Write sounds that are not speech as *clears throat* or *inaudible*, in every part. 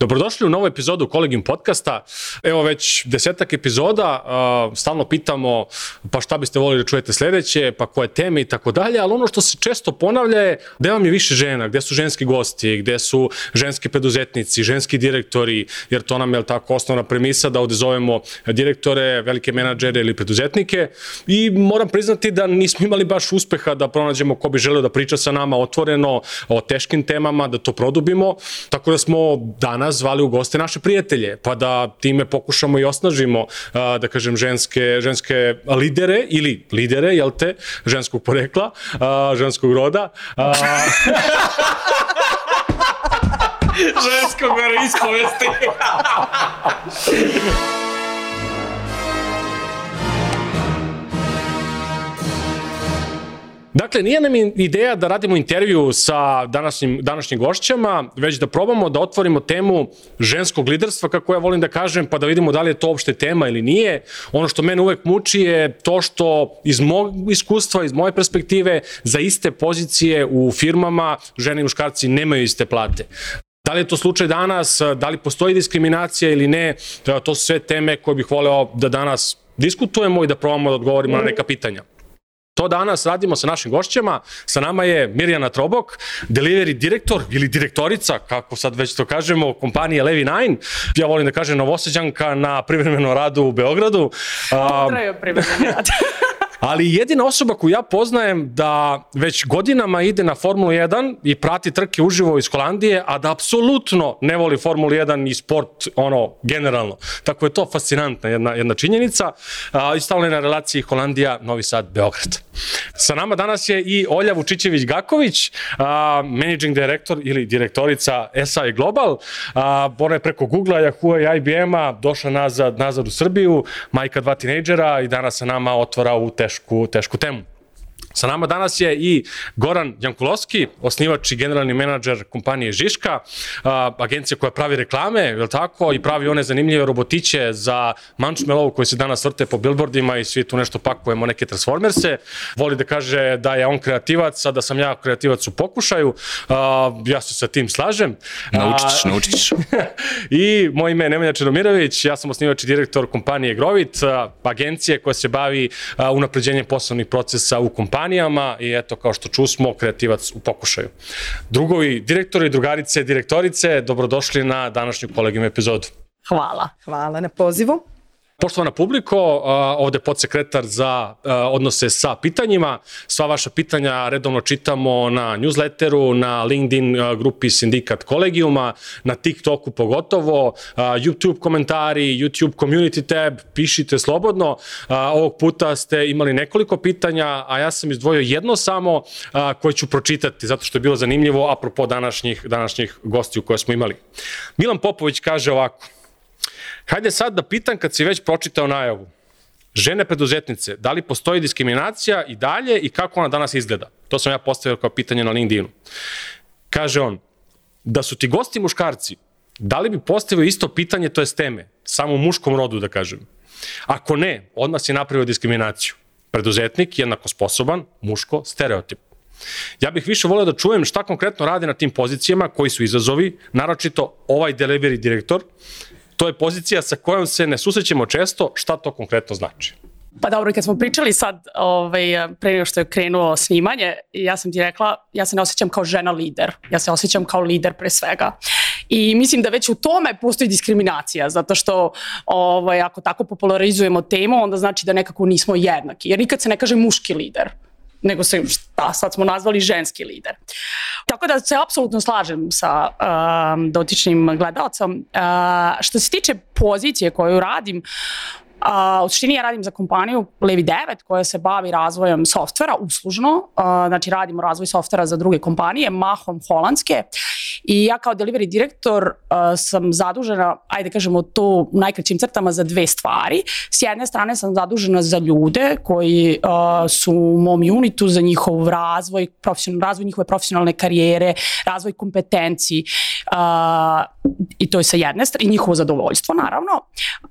Dobrodošli u novu epizodu Kolegium podcasta. Evo već desetak epizoda, stalno pitamo pa šta biste volili da čujete sledeće, pa koje teme i tako dalje, ali ono što se često ponavlja je gde vam je više žena, gde su ženski gosti, gde su ženski preduzetnici, ženski direktori, jer to nam je tako osnovna premisa da ovde zovemo direktore, velike menadžere ili preduzetnike i moram priznati da nismo imali baš uspeha da pronađemo ko bi želeo da priča sa nama otvoreno o teškim temama, da to produbimo, tako da smo danas nas zvali u goste naše prijatelje, pa da time pokušamo i osnažimo, da kažem, ženske, ženske lidere ili lidere, jel te, ženskog porekla, ženskog roda. ženskog veroispovesti. *laughs* Dakle, nije nam ideja da radimo intervju sa današnjim, današnjim gošćama, već da probamo da otvorimo temu ženskog liderstva, kako ja volim da kažem, pa da vidimo da li je to uopšte tema ili nije. Ono što mene uvek muči je to što iz mog iskustva, iz moje perspektive, za iste pozicije u firmama žene i muškarci nemaju iste plate. Da li je to slučaj danas, da li postoji diskriminacija ili ne, to su sve teme koje bih voleo da danas diskutujemo i da probamo da odgovorimo na neka pitanja. To danas radimo sa našim gošćama. Sa nama je Mirjana Trobok, delivery direktor ili direktorica, kako sad već to kažemo, kompanije Levi Nine. Ja volim da kažem novoseđanka na privremenom radu u Beogradu. Traju privremeni rad. Ali jedina osoba koju ja poznajem da već godinama ide na Formulu 1 i prati trke uživo iz Holandije, a da apsolutno ne voli Formulu 1 i sport ono generalno. Tako je to fascinantna jedna, jedna činjenica. A, I stalno je na relaciji Holandija, Novi Sad, Beograd. Sa nama danas je i Olja Vučićević-Gaković, managing director ili direktorica SI Global. A, ona je preko Google-a, Yahoo i IBM-a došla nazad, nazad u Srbiju, majka dva tinejdžera i danas sa nama otvara u te tešku, tešku temu. Sa nama danas je i Goran Jankulovski, osnivač i generalni menadžer kompanije Žiška, agencija koja pravi reklame, je tako, i pravi one zanimljive robotiće za Manchmelovu koji se danas vrte po billboardima i svi tu nešto pakujemo, neke transformerse. Voli da kaže da je on kreativac, a da sam ja kreativac u pokušaju. Ja se sa tim slažem. Naučit ćeš. *laughs* I moje ime je Nemanja Čedomirović, ja sam osnivač i direktor kompanije Grovit, agencije koja se bavi unapređenjem poslovnih procesa u kompaniji kompanijama i eto, kao što čusmo, kreativac u pokušaju. Drugovi, direktori, drugarice, direktorice, dobrodošli na današnju kolegijum epizodu. Hvala. Hvala na pozivu. Poštovana publiko, ovde podsekretar za odnose sa pitanjima. Sva vaša pitanja redovno čitamo na newsletteru, na LinkedIn grupi Sindikat kolegijuma, na TikToku pogotovo, YouTube komentari, YouTube community tab, pišite slobodno. Ovog puta ste imali nekoliko pitanja, a ja sam izdvojio jedno samo koje ću pročitati, zato što je bilo zanimljivo apropo današnjih, današnjih gostiju koje smo imali. Milan Popović kaže ovako, Hajde sad da pitam kad si već pročitao najavu. Žene preduzetnice, da li postoji diskriminacija i dalje i kako ona danas izgleda? To sam ja postavio kao pitanje na LinkedInu. Kaže on, da su ti gosti muškarci, da li bi postavio isto pitanje, to je teme, samo u muškom rodu da kažem. Ako ne, odmah si napravio diskriminaciju. Preduzetnik, jednako sposoban, muško, stereotip. Ja bih više volio da čujem šta konkretno radi na tim pozicijama, koji su izazovi, naročito ovaj delivery direktor, to je pozicija sa kojom se ne susrećemo često, šta to konkretno znači? Pa dobro, kad smo pričali sad, ovaj, pre nego što je krenuo snimanje, ja sam ti rekla, ja se ne osjećam kao žena lider, ja se osjećam kao lider pre svega. I mislim da već u tome postoji diskriminacija, zato što ovaj, ako tako popularizujemo temu, onda znači da nekako nismo jednaki. Jer nikad se ne kaže muški lider nego se, šta, sad smo nazvali ženski lider. Tako da se apsolutno slažem sa um, dotičnim gledalcom. Uh, što se tiče pozicije koju radim, A, u suštini ja radim za kompaniju Levi 9 koja se bavi razvojem softvera uslužno, a, znači radimo razvoj softvera za druge kompanije, mahom holandske i ja kao delivery direktor a, sam zadužena, ajde kažemo to u najkraćim crtama za dve stvari. S jedne strane sam zadužena za ljude koji a, su u mom unitu za njihov razvoj, profesionalni razvoj njihove profesionalne karijere, razvoj kompetenciji a, i to je sa jedne strane, i njihovo zadovoljstvo naravno.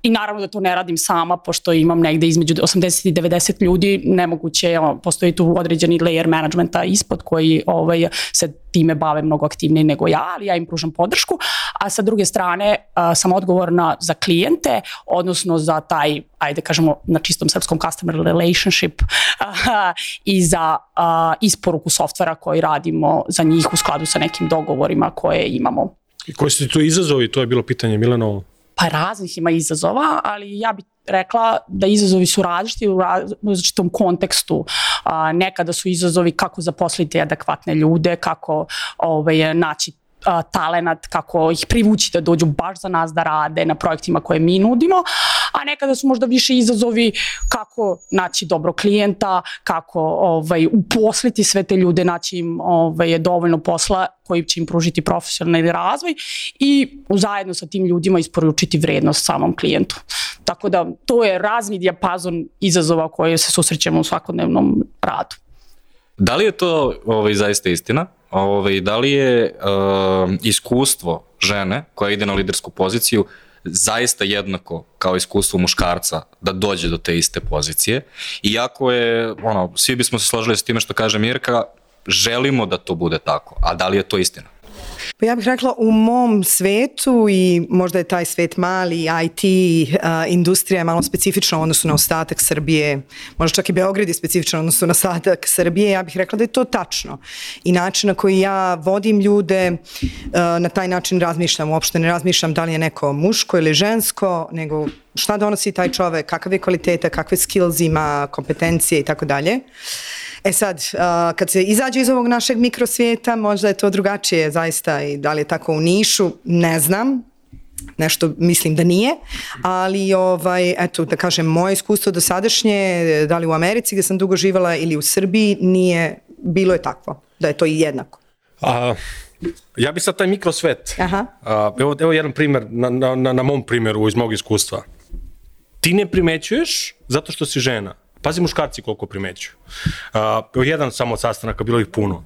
I naravno da to ne radim sam sama, pošto imam negde između 80 i 90 ljudi, nemoguće je, postoji tu određeni layer managementa ispod koji ovaj, se time bave mnogo aktivnije nego ja, ali ja im pružam podršku, a sa druge strane a, sam odgovorna za klijente, odnosno za taj, ajde kažemo na čistom srpskom customer relationship a, i za a, isporuku softvera koji radimo za njih u skladu sa nekim dogovorima koje imamo. I koji su ti to izazovi, to je bilo pitanje Milanovo. Pa raznih ima izazova, ali ja bih rekla da izazovi su različiti u različitom kontekstu. A, nekada su izazovi kako zaposliti adekvatne ljude, kako ovaj, naći a, talenat, kako ih privući da dođu baš za nas da rade na projektima koje mi nudimo, a nekada su možda više izazovi kako naći dobro klijenta, kako ovaj, uposliti sve te ljude, naći im ovaj, dovoljno posla koji će im pružiti profesionalni razvoj i zajedno sa tim ljudima isporučiti vrednost samom klijentu. Tako da to je razni dijapazon izazova koje se susrećemo u svakodnevnom radu. Da li je to ovaj, zaista istina? Ovaj, da li je uh, iskustvo žene koja ide na lidersku poziciju zaista jednako kao iskustvo muškarca da dođe do te iste pozicije. Iako je, ono, svi bismo se složili s time što kaže Mirka, želimo da to bude tako. A da li je to istina? Pa ja bih rekla u mom svetu i možda je taj svet mali, IT, uh, industrija je malo specifična u odnosu na ostatak Srbije, možda čak i Beograd je specifičan u odnosu na ostatak Srbije, ja bih rekla da je to tačno. I način na koji ja vodim ljude, uh, na taj način razmišljam, uopšte ne razmišljam da li je neko muško ili žensko, nego šta donosi taj čovek, kakave kvalitete, kakve skills ima, kompetencije i tako dalje. E sad, uh, kad se izađe iz ovog našeg mikrosvijeta, možda je to drugačije zaista i da li je tako u Nišu, ne znam, nešto mislim da nije, ali ovaj, eto, da kažem, moje iskustvo do sadašnje, da li u Americi gde sam dugo živala ili u Srbiji, nije, bilo je takvo, da je to i jednako. A, ja bih sad taj mikrosvet, Aha. a, evo, evo jedan primer na, na, na, na mom primeru iz mog iskustva. Ti ne primećuješ zato što si žena. Pazi muškarci koliko primećuju. Uh, jedan samo od sastanaka, bilo ih puno.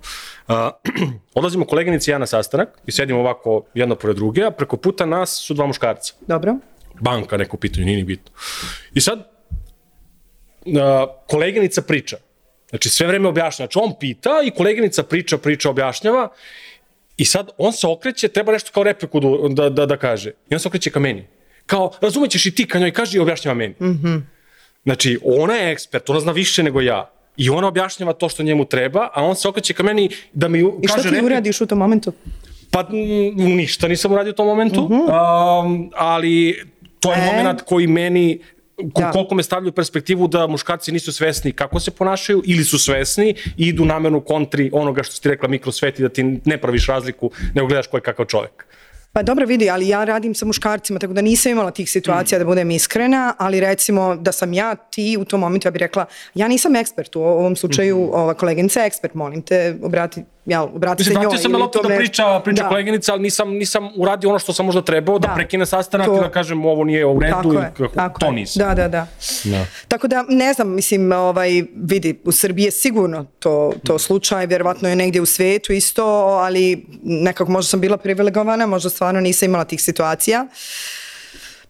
Uh, *clears throat* odlazimo koleginici ja na sastanak i sedimo ovako jedno pored druge, a preko puta nas su dva muškarca. Dobro. Banka neko pitanje, nije ni bitno. I sad, uh, koleginica priča. Znači, sve vreme objašnjava. Znači, on pita i koleginica priča, priča, objašnjava i sad on se okreće, treba nešto kao repliku da, da, da kaže. I on se okreće ka meni. Kao, razumećeš i ti ka njoj, kaže i objašnjava meni. Mhm. Mm Znači, ona je ekspert, ona zna više nego ja. I ona objašnjava to što njemu treba, a on se okreće ka meni da mi I kaže... što ti repli- uradiš u tom momentu? Pa ništa nisam uradio u tom momentu, uh -huh. um, ali to je. E. moment koji meni Da. koliko me stavlja u perspektivu da muškarci nisu svesni kako se ponašaju ili su svesni i idu namerno kontri onoga što ti rekla mikrosvet i da ti ne praviš razliku nego gledaš ko je kakav čovek. Pa dobro vidi, ali ja radim sa muškarcima, tako da nisam imala tih situacija da budem iskrena, ali recimo da sam ja ti u tom momentu, ja bih rekla, ja nisam ekspert u ovom slučaju, ova koleginica je ekspert, molim te, obrati, ja, obrati Mislim, se njoj. vratio sam na ili loptu da priča, priča Da. koleginica, ali nisam, nisam uradio ono što sam možda trebao, da, Da. prekine sastanak To- i da kažem ovo nije u redu, Tako i je, kako, tako to je. nisam. Da, da, da. Da. Tako da, ne znam, mislim, ovaj, vidi, u Srbiji je sigurno to, to slučaj, vjerovatno je negdje u svijetu isto, ali nekako možda sam bila privilegovana, možda stvarno nisam imala tih situacija.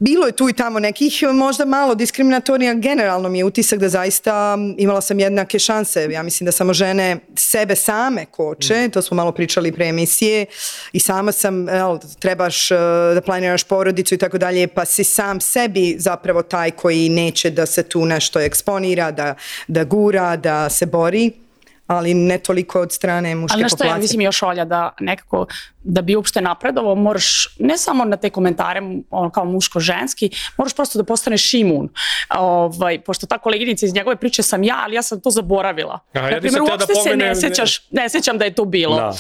Bilo je tu i tamo nekih možda malo diskriminatorija, generalno mi je utisak da zaista imala sam jednake šanse. Ja mislim da samo žene sebe same koče, to smo malo pričali pre emisije i sama sam, el, trebaš eh, da planiraš porodicu i tako dalje, pa si sam sebi zapravo taj koji neće da se tu nešto eksponira, da, da gura, da se bori ali ne toliko od strane muške Ali na što ja populacije. mislim još Olja da nekako da bi uopšte napredovao moraš ne samo na te komentare ono, kao muško-ženski, moraš prosto da postaneš imun. Ovaj, pošto ta koleginica iz njegove priče sam ja, ali ja sam to zaboravila. ja na nisam primjer, hteo da uopšte se ne sećaš, ne sećam da je to bilo. Da.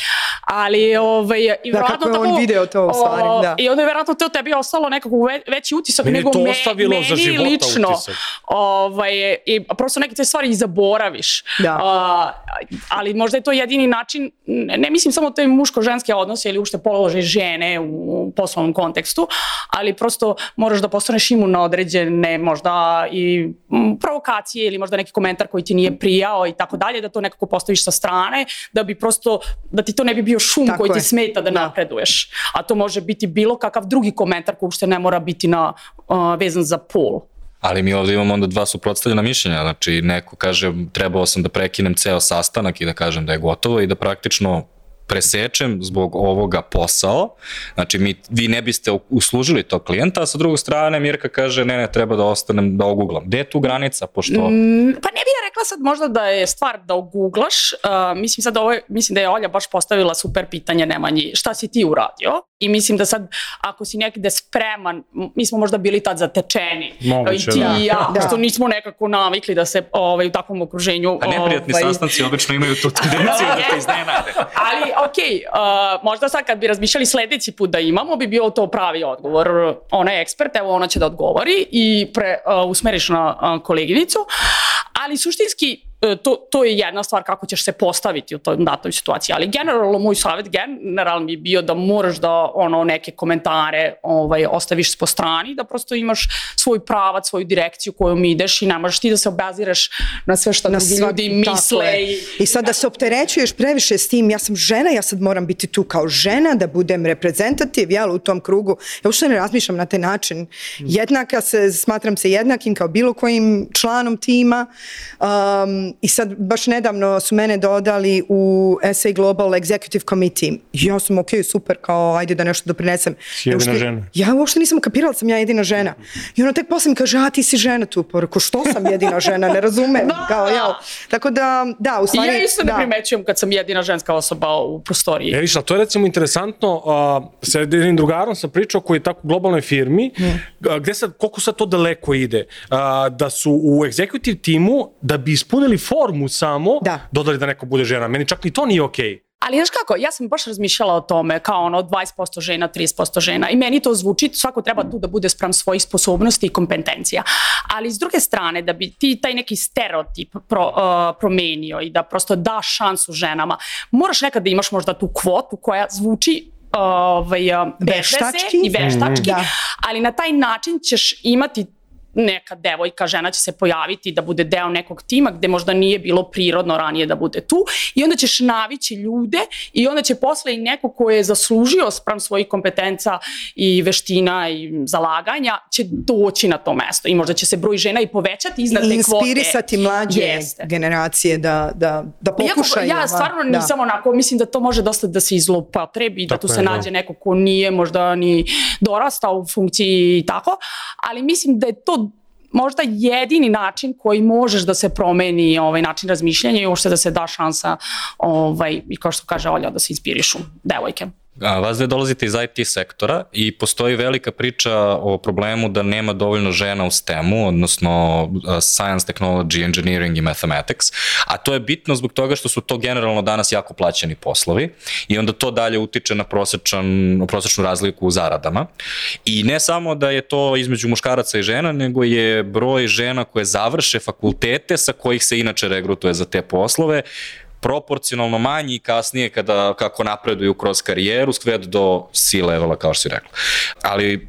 Ali ovaj, i Da, verovatno kako je on tako- video to u stvari, da. I onda je verovatno to tebi ostalo nekako ve, veći utisak Meni nego to me, ostavilo za meni života lično. utisak. Ovaj, I prosto neke te stvari i zaboraviš. Da. A, ali možda je to jedini način, ne, ne mislim samo te muško-ženske odnose ili uopšte položaj žene u poslovnom kontekstu, ali prosto moraš da postaneš imun na određene možda i provokacije ili možda neki komentar koji ti nije prijao i tako dalje, da to nekako postaviš sa strane, da bi prosto, da ti to ne bi bio šum Tako koji ti je. smeta da, Da. napreduješ. A to može biti bilo kakav drugi komentar koji uopšte ne mora biti na, uh, vezan za pol. Ali mi ovde imamo onda dva suprotstavljena mišljenja, znači neko kaže trebao sam da prekinem ceo sastanak i da kažem da je gotovo i da praktično presečem zbog ovoga posao, znači mi, vi ne biste uslužili tog klijenta, a sa drugog strane Mirka kaže ne, ne, treba da ostanem, da oguglam. Gde je tu granica, pošto... Mm, pa ne bih ja rekla sad možda da je stvar da oguglaš, uh, mislim sad ovo, mislim da je Olja baš postavila super pitanje Nemanji, šta si ti uradio? I mislim da sad, ako si nekde spreman, mi smo možda bili tad zatečeni. Moguće, I ti da. i ja, *laughs* Da. što nismo nekako navikli da se ovaj, u takvom okruženju... A neprijatni ovaj, sastanci obično imaju tu tendenciju da te *laughs* iznenade. Ali, okej, uh, možda sad kad bi razmišljali sledeći put da imamo, bi bio to pravi odgovor. Ona je ekspert, evo ona će da odgovori i pre, uh, usmeriš na uh, koleginicu. Ali suštinski, to, to je jedna stvar kako ćeš se postaviti u toj datoj situaciji. Ali generalno, moj savjet generalno bi bio da moraš da ono, neke komentare ovaj, ostaviš po strani, da prosto imaš svoj pravac, svoju direkciju kojom ideš i ne možeš ti da se obaziraš na sve što na drugi ljudi misle. je. I, I sad da se opterećuješ previše s tim, ja sam žena, ja sad moram biti tu kao žena, da budem reprezentativ, jel, u tom krugu. Ja uopšte ne razmišljam na taj način. Jednaka se, smatram se jednakim kao bilo kojim članom tima. Um, I sad, baš nedavno su mene dodali u SA Global Executive Committee. Ja sam, ok, super, kao, ajde da nešto doprinesem. Si jedina Ja uopšte- žena. Ja uopšte nisam kapirala sam ja jedina žena. I ono tek posle mi kaže, a ti si žena tu. Pa rekao, što sam jedina žena, ne razumem. *laughs* Da. Kao, jel? Tako da, da, u stvari... ja isto ne da. primećujem kad sam jedina ženska osoba u prostoriji. E, viš, to je recimo interesantno, a, sa jednim drugarom sam pričao koji je tako u globalnoj firmi, a, gde sad, koliko sad to daleko ide, a, da su u executive timu, da bi ispunili formu samo, Da. dodali da neko bude žena. Meni čak ni to nije okej. Ali znaš kako, ja sam baš razmišljala o tome kao ono 20% žena, 30% žena i meni to zvuči, svako treba tu da bude sprem svojih sposobnosti i kompetencija. Ali s druge strane, da bi ti taj neki stereotip pro, uh, promenio i da prosto daš šansu ženama, moraš nekad da imaš možda tu kvotu koja zvuči ovaj, uh, Veštački. i veštački, Da. ali na taj način ćeš imati neka devojka, žena će se pojaviti da bude deo nekog tima gde možda nije bilo prirodno ranije da bude tu i onda ćeš navići ljude i onda će posle i neko ko je zaslužio sprem svojih kompetenca i veština i zalaganja će doći na to mesto i možda će se broj žena i povećati iznad I te kvote. inspirisati mlađe Jeste. generacije da, da, da pokušaju. ja va- stvarno da. nisam onako, mislim da to može dosta da se izlopotrebi, da Tako tu je, se da. nađe neko ko nije možda ni dorastao u funkciji i tako, ali mislim da je to možda jedini način koji možeš da se promeni ovaj način razmišljanja i uopšte da se da šansa ovaj, i kao što kaže Olja, da se inspirišu devojke. A, vas dve dolazite iz IT sektora i postoji velika priča o problemu da nema dovoljno žena u STEM-u, odnosno Science, Technology, Engineering i Mathematics, a to je bitno zbog toga što su to generalno danas jako plaćeni poslovi i onda to dalje utiče na prosečan, prosečnu razliku u zaradama. I ne samo da je to između muškaraca i žena, nego je broj žena koje završe fakultete sa kojih se inače regrutuje za te poslove proporcionalno manji kasnije kada, kako napreduju kroz karijeru, skved do C-levela, kao što si rekla. Ali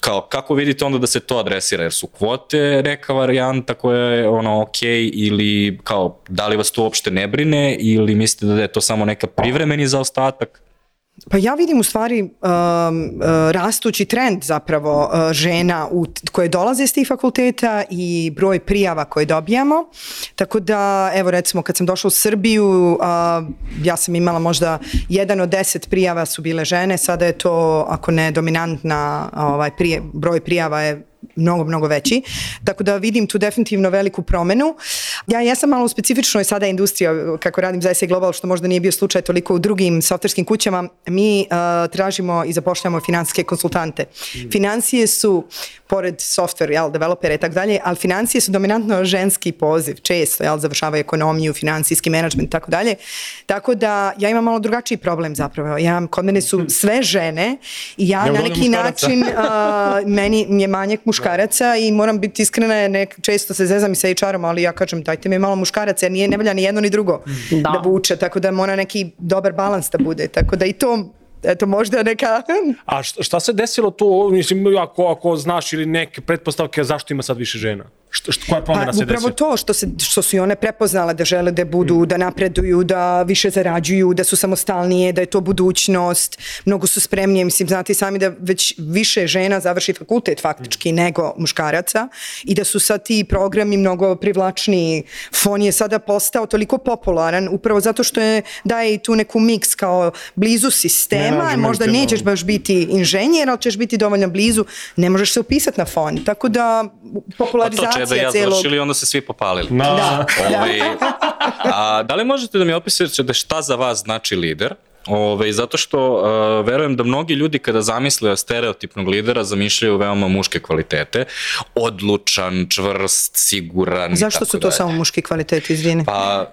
kao, kako vidite onda da se to adresira? Jer su kvote neka varijanta koja je ono ok ili kao, da li vas to uopšte ne brine ili mislite da je to samo neka privremeni zaostatak? Pa ja vidim u stvari um, uh, rastući trend zapravo uh, žena u, koje dolaze iz tih fakulteta i broj prijava koje dobijamo. Tako da, evo recimo kad sam došla u Srbiju, uh, ja sam imala možda jedan od deset prijava su bile žene, sada je to, ako ne dominantna, ovaj, prije, broj prijava je mnogo, mnogo veći. Tako da vidim tu definitivno veliku promenu. Ja jesam malo u specifičnoj sada industriji, kako radim za SA Global, što možda nije bio slučaj toliko u drugim softverskim kućama. Mi uh, tražimo i zapošljamo finansijske konsultante. Financije su, pored software, jel, developera i tako dalje, ali financije su dominantno ženski poziv, često, jel, završavaju ekonomiju, finansijski menadžment i tako dalje. Tako da ja imam malo drugačiji problem zapravo. Ja, kod mene su sve žene i ja Nema na neki muškaraca. način uh, *laughs* meni je manjak muškaraca i moram biti iskrena, nek, često se zezam i sa HR-om, ali ja kažem dajte mi malo muškaraca jer nije ne valja ni jedno ni drugo da. Da. da vuče, tako da mora neki dobar balans da bude, tako da i to eto možda neka A šta, šta se desilo tu, mislim, ako, ako znaš ili neke pretpostavke zašto ima sad više žena? Što, što, koja promjena Pa se upravo desi? to što, se, što su i one prepoznale da žele da budu, da napreduju, da više zarađuju, da su samostalnije, da je to budućnost, mnogo su spremnije, mislim, znate sami da već više žena završi fakultet faktički nego muškaraca i da su sad ti programi mnogo privlačniji. Fon je sada postao toliko popularan upravo zato što je daje i tu neku miks kao blizu sistema, Menadžment, možda nećeš baš biti inženjer, ali ćeš biti dovoljno blizu, ne možeš se upisati na fon. Tako da popularizacija I ja celog... završili, onda se svi popalili. Na, Da. Ovaj, a, da li možete da mi opisate da šta za vas znači lider? Ove, zato što uh, verujem da mnogi ljudi kada zamisle stereotipnog lidera zamišljaju veoma muške kvalitete. Odlučan, čvrst, siguran i Zašto tako su to dalje. samo muški kvaliteti, izvini? Pa,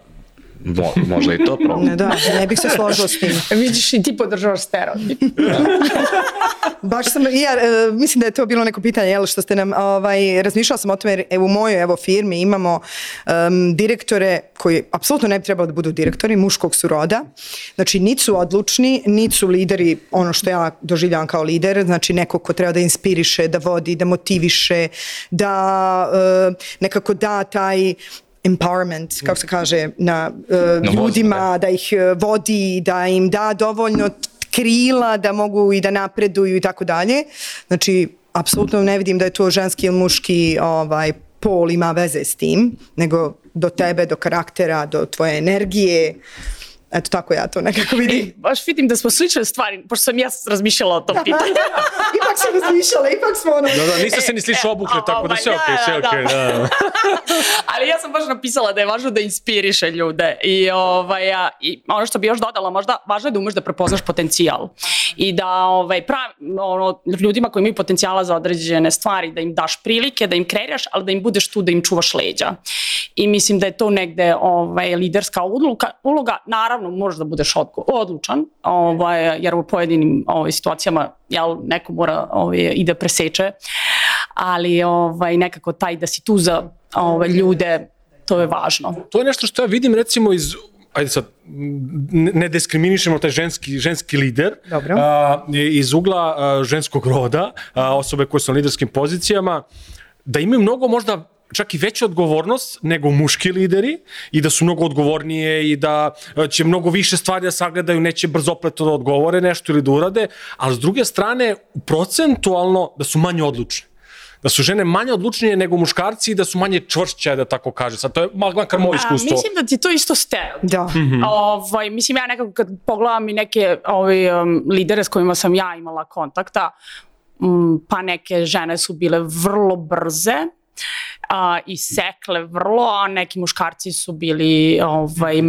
mo, možda i to problem. Ne, da, ne bih se složila s tim. *laughs* Vidiš i ti podržavaš stereotip. *laughs* Baš sam, ja, e, mislim da je to bilo neko pitanje, jel, što ste nam, ovaj, razmišljala sam o tome, jer evo, u mojoj evo, firmi imamo em, direktore koji apsolutno ne bi trebalo da budu direktori, muškog su roda, znači niti su odlučni, niti su lideri, ono što ja doživljavam kao lider, znači neko ko treba da inspiriše, da vodi, da motiviše, da e, nekako da taj empowerment, kako se kaže, na, vozu, ljudima, da ih e, vodi, da im da dovoljno krila da mogu i da napreduju i tako dalje. Znači, apsolutno ne vidim da je to ženski ili muški ovaj, pol ima veze s tim, nego do tebe, do karaktera, do tvoje energije. Eto, tako ja to nekako vidim. I baš vidim da smo slične stvari, pošto sam ja razmišljala o tom pitanju. *laughs* ipak sam razmišljala, ipak smo ono... Da, da, niste se ni slično obukli, e, tako da sve da, okej, sve da, okej, da. da. *laughs* Ali ja sam baš napisala da je važno da inspiriše ljude i, ovaj, a, i ono što bi još dodala, možda važno je da umeš da prepoznaš potencijal i da ovaj, prav, ono, ljudima koji imaju potencijala za određene stvari, da im daš prilike, da im kreiraš, ali da im budeš tu da im čuvaš leđa. I mislim da je to negde ovaj, liderska uloga, uloga. naravno možeš da budeš odgo- odlučan, ovaj, jer u pojedinim ovaj, situacijama jel, neko mora ovaj, i da preseče, ali ovaj, nekako taj da si tu za ovaj, ljude, to je važno. To je nešto što ja vidim recimo iz ajde sad, ne ne diskriminišemo taj ženski, ženski lider Dobro. a, iz ugla a, ženskog roda, a, osobe koje su na liderskim pozicijama, da imaju mnogo možda čak i veću odgovornost nego muški lideri i da su mnogo odgovornije i da a, će mnogo više stvari da sagledaju, neće brzopleto da odgovore nešto ili da urade, ali s druge strane procentualno da su manje odlučne da su žene manje odlučnije nego muškarci i da su manje čvršće, da tako kaže. Sad, to je makar moje iskustvo. A, mislim da ti to isto stereotip. Da. Ovaj, mislim, ja nekako kad pogledam i neke ovaj, um, lidere s kojima sam ja imala kontakta, um, pa neke žene su bile vrlo brze, a, i sekle vrlo, a neki muškarci su bili ovaj,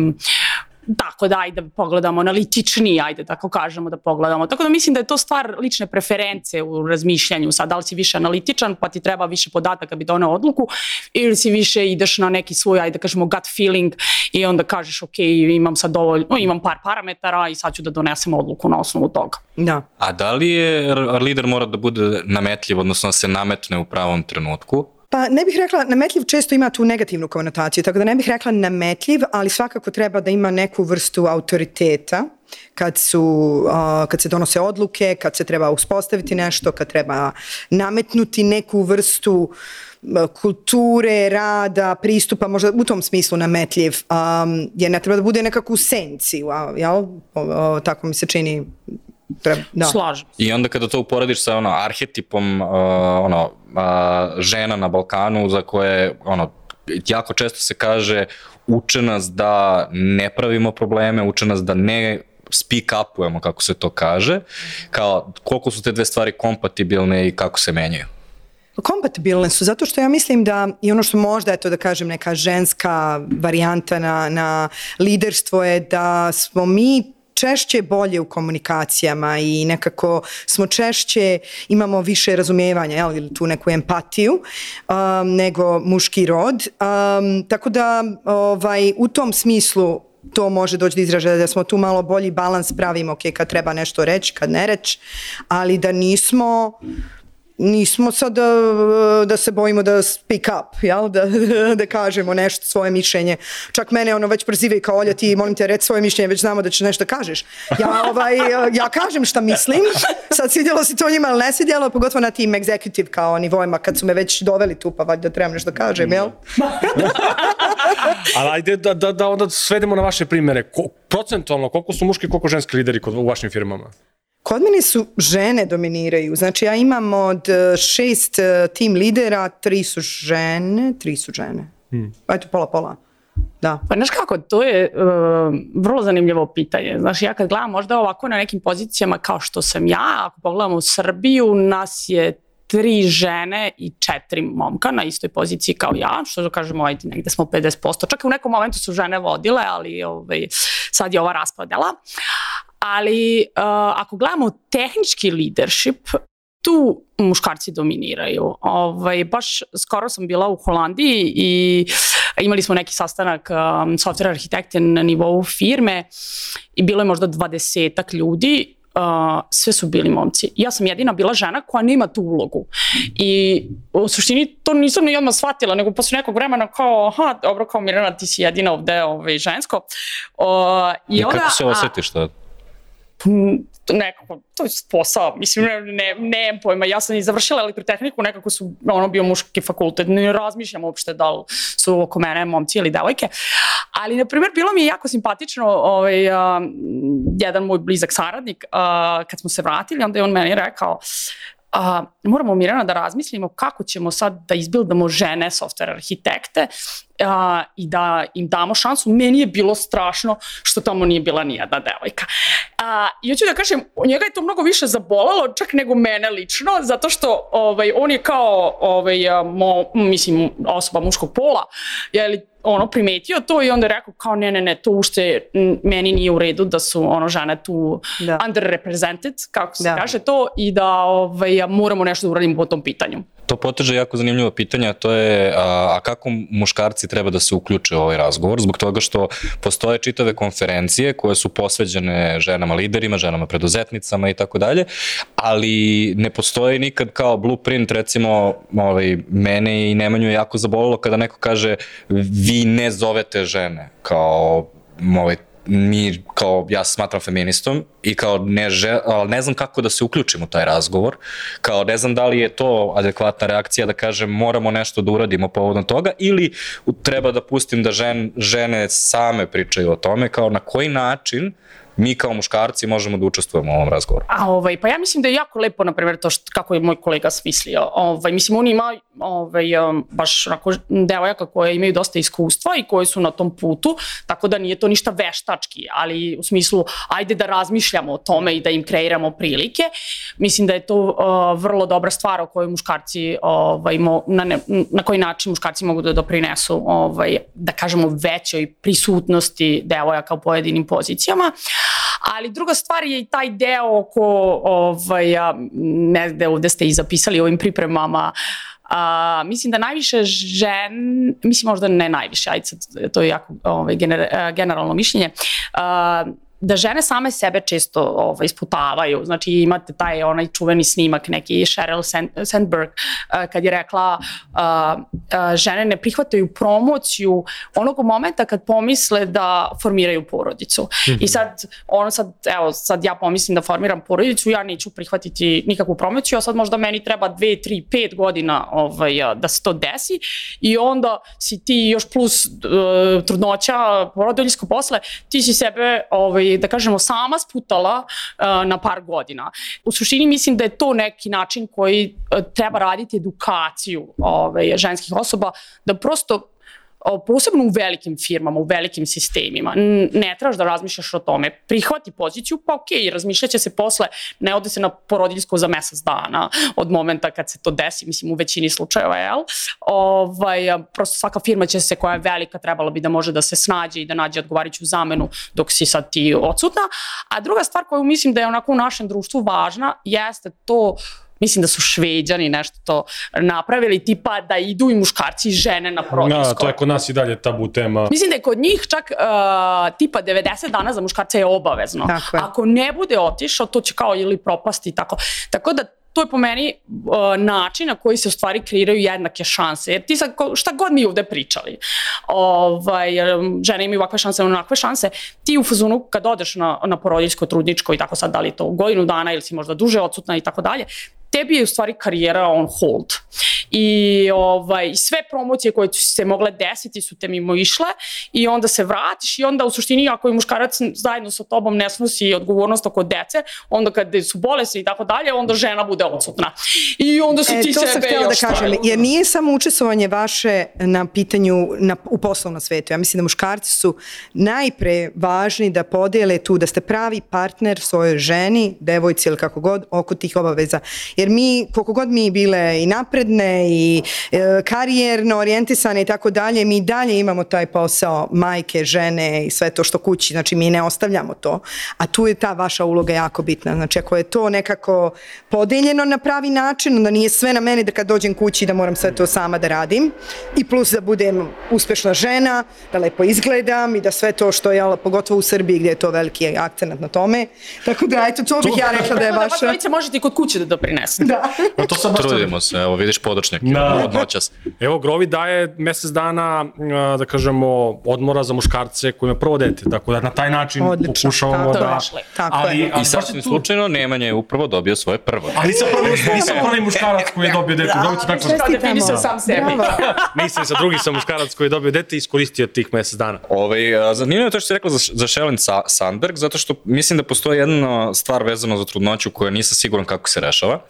tako da, ajde da pogledamo, analitičniji, ajde tako kažemo da pogledamo. Tako da mislim da je to stvar lične preference u razmišljanju. Sad, da li si više analitičan, pa ti treba više podataka bi doneo odluku, ili si više ideš na neki svoj, ajde da kažemo, gut feeling i onda kažeš, ok, imam sad dovoljno, imam par parametara i sad ću da donesem odluku na osnovu toga. Da. A da li je lider mora da bude nametljiv, odnosno da se nametne u pravom trenutku? Pa ne bih rekla, nametljiv često ima tu negativnu konotaciju, tako da ne bih rekla nametljiv, ali svakako treba da ima neku vrstu autoriteta kad, su, uh, kad se donose odluke, kad se treba uspostaviti nešto, kad treba nametnuti neku vrstu kulture, rada, pristupa, možda u tom smislu nametljiv, um, jer ne treba da bude nekako u senci, a, jel? O, o, tako mi se čini. Treba, da. Slažem. I onda kada to uporediš sa ono arhetipom uh, ono uh, žena na Balkanu za koje ono jako često se kaže uče nas da ne pravimo probleme, uče nas da ne speak upujemo kako se to kaže, kao koliko su te dve stvari kompatibilne i kako se menjaju. Kompatibilne su, zato što ja mislim da i ono što možda je to da kažem neka ženska varijanta na, na liderstvo je da smo mi češće bolje u komunikacijama i nekako smo češće, imamo više razumijevanja, jel, ili tu neku empatiju um, nego muški rod. Um, tako da ovaj, u tom smislu to može doći do izražaja da smo tu malo bolji balans pravimo, ok, kad treba nešto reći, kad ne reći, ali da nismo nismo sad da, da se bojimo da speak up, jel? Da, *laughs* da kažemo nešto, svoje mišljenje. Čak mene ono već prozivaju kao Olja ti molim te reći svoje mišljenje, već znamo da ćeš nešto kažeš. Ja, ovaj, ja kažem šta mislim, sad svidjelo se to njima ili ne svidjelo, pogotovo na tim executive kao nivoima kad su me već doveli tu pa valjda trebam nešto da kažem, jel? *laughs* Ali ajde da, da, da onda svedemo na vaše primere. Ko, procentualno, koliko su muški, koliko ženski lideri kod, u vašim firmama? Kod mene su žene dominiraju. Znači ja imam od e, šest e, tim lidera, tri su žene, tri su žene. Hmm. Eto, pola, pola. Da. Pa znaš kako, to je uh, vrlo zanimljivo pitanje. Znaš, ja kad gledam možda ovako na nekim pozicijama kao što sam ja, ako pogledamo u Srbiju, nas je tri žene i četiri momka na istoj poziciji kao ja, što da kažemo, ajde, negde smo 50%. Čak i u nekom momentu su žene vodile, ali ovaj, sad je ova raspodela. Ali uh, ako gledamo tehnički leadership, tu muškarci dominiraju. Ovaj, baš skoro sam bila u Holandiji i imali smo neki sastanak um, software arhitekte na nivou firme i bilo je možda dvadesetak ljudi uh, sve su bili momci. Ja sam jedina bila žena koja nema tu ulogu. I u suštini to nisam ni odmah shvatila, nego posle nekog vremena kao, aha, dobro, kao Mirana, ti si jedina ovde ovaj, žensko. Uh, I, onda, kako se osjetiš to? Nekako, to je posao, mislim, ne, ne, ne pojma, ja sam i završila elektrotehniku, nekako su, ono, bio muški fakultet, ne razmišljam uopšte da li su oko mene momci ili devojke, ali, na primjer, bilo mi je jako simpatično, ovaj, uh, jedan moj blizak saradnik, uh, kad smo se vratili, onda je on meni rekao, a, moramo Mirana da razmislimo kako ćemo sad da izbildamo žene software arhitekte a, i da im damo šansu. Meni je bilo strašno što tamo nije bila ni jedna devojka. A, I hoću da kažem, njega je to mnogo više zabolalo, čak nego mene lično, zato što ovaj, on je kao ovaj, mo, mislim, osoba muškog pola, je ono primetio to i onda rekao kao ne ne ne to ušte meni nije u redu da su ono žene tu da. underrepresented kako se da. kaže to i da ovaj moramo nešto da uradimo po tom pitanju. To poteže jako zanimljivo pitanje, a to je a, a kako muškarci treba da se uključe u ovaj razgovor, zbog toga što postoje čitave konferencije koje su posveđene ženama liderima, ženama preduzetnicama i tako dalje, ali ne postoji nikad kao blueprint, recimo ovaj, mene i Nemanju je jako zabolilo kada neko kaže vi ne zovete žene kao ovaj, mi kao ja smatram feministom i kao ne, že, ali ne znam kako da se uključim u taj razgovor, kao ne znam da li je to adekvatna reakcija da kažem moramo nešto da uradimo povodom toga ili treba da pustim da žen, žene same pričaju o tome, kao na koji način mi kao muškarci možemo da učestvujemo u ovom razgovoru. A ovaj, pa ja mislim da je jako lepo, na primjer, to što, kako je moj kolega smislio. Ovaj, mislim, on ima ovaj, um, baš onako devojaka koje imaju dosta iskustva i koje su na tom putu, tako da nije to ništa veštački, ali u smislu ajde da razmišljamo o tome i da im kreiramo prilike. Mislim da je to uh, vrlo dobra stvar o kojoj muškarci, ovaj, mo, na, ne, na koji način muškarci mogu da doprinesu, ovaj, da kažemo, većoj prisutnosti devojaka u pojedinim pozicijama. Ali druga stvar je i taj deo oko, ovaj, negde ovde ste i zapisali ovim pripremama, A, mislim da najviše žen, mislim možda ne najviše, ajde sad, to je jako ovaj, gener, generalno mišljenje, a, da žene same sebe često ovaj, isputavaju. Znači imate taj onaj čuveni snimak neki Sheryl Sandberg uh, kad je rekla uh, uh, žene ne prihvataju promociju onog momenta kad pomisle da formiraju porodicu. Mm -hmm. I sad ono sad evo sad ja pomislim da formiram porodicu, ja neću prihvatiti nikakvu promociju, a sad možda meni treba 2, 3, 5 godina ovaj da se to desi i onda si ti još plus uh, trudnoća, porodiljsko posle, ti si sebe ovaj da kažemo, sama sputala uh, na par godina. U suštini mislim da je to neki način koji uh, treba raditi edukaciju ovaj, ženskih osoba, da prosto posebno u velikim firmama, u velikim sistemima. Ne trebaš da razmišljaš o tome. Prihvati poziciju, pa okej, okay, razmišljaće se posle, ne ode se na porodiljsko za mesec dana od momenta kad se to desi, mislim u većini slučajeva, jel? Ovaj, prosto svaka firma će se koja je velika trebala bi da može da se snađe i da nađe odgovarajuću zamenu dok si sad ti odsutna. A druga stvar koju mislim da je onako u našem društvu važna jeste to uh, mislim da su šveđani nešto to napravili, tipa da idu i muškarci i žene na prodijsko. Da, to je kod nas i dalje tabu tema. Mislim da je kod njih čak uh, tipa 90 dana za muškarca je obavezno. Tako je. Ako ne bude otišao, to će kao ili propasti i tako. Tako da to je po meni uh, način na koji se u stvari kreiraju jednake šanse. Jer ti sad, šta god mi ovde pričali, ovaj, um, žene imaju ovakve šanse, onakve šanse, ti u fazonu kad odeš na, na porodiljsko, trudničko i tako sad, da li to godinu dana ili si možda duže odsutna i tako dalje, tebi je u stvari karijera on hold. I ovaj, sve promocije koje su se mogle desiti su te mimo išle i onda se vratiš i onda u suštini ako je muškarac zajedno sa tobom ne snosi odgovornost oko dece, onda kad su bolesni i tako dalje, onda žena bude odsutna. I onda su E, ti to sam sebe htjela da još kažem, stavili. jer nije samo učestvovanje vaše na pitanju na, u poslovnom svetu. Ja mislim da muškarci su najpre važni da podijele tu, da ste pravi partner svojoj ženi, devojci ili kako god, oko tih obaveza. Jer mi, koliko god mi bile i napredne i e, karijerno orijentisane i tako dalje, mi dalje imamo taj posao majke, žene i sve to što kući, znači mi ne ostavljamo to. A tu je ta vaša uloga jako bitna. Znači ako je to nekako podeljeno na pravi način, onda nije sve na meni da kad dođem kući da moram sve to sama da radim i plus da budem uspešna žena, da lepo izgledam i da sve to što je, pogotovo u Srbiji gdje je to veliki akcenat na tome. Tako da, eto, to bih ja rekla da je da vaša... možete i kod kuće da doprinesete. Da. No, to sam baš Trudimo se, evo vidiš podočnjak Da. od noćas. Evo, Grovi daje mesec dana, da kažemo, odmora za muškarce koji imaju prvo dete, tako da na taj način Odlično, pokušavamo da... Tako ali, je. ali I sasvim tu- slučajno Nemanja je upravo dobio svoje prvo. Ali nisam prvi, nisam *laughs* prvi muškarac koji je dobio dete. Grovi se tako... Kao definisao sam sebi. *laughs* Nisam sa drugi sam muškarac koji je dobio dete i iskoristio tih mesec dana. Ovaj, zanimljivo je to što si rekla za, za Sheldon Sa Sandberg, zato što mislim da postoji jedna stvar vezana za trudnoću koja nisam siguran kako se rešava.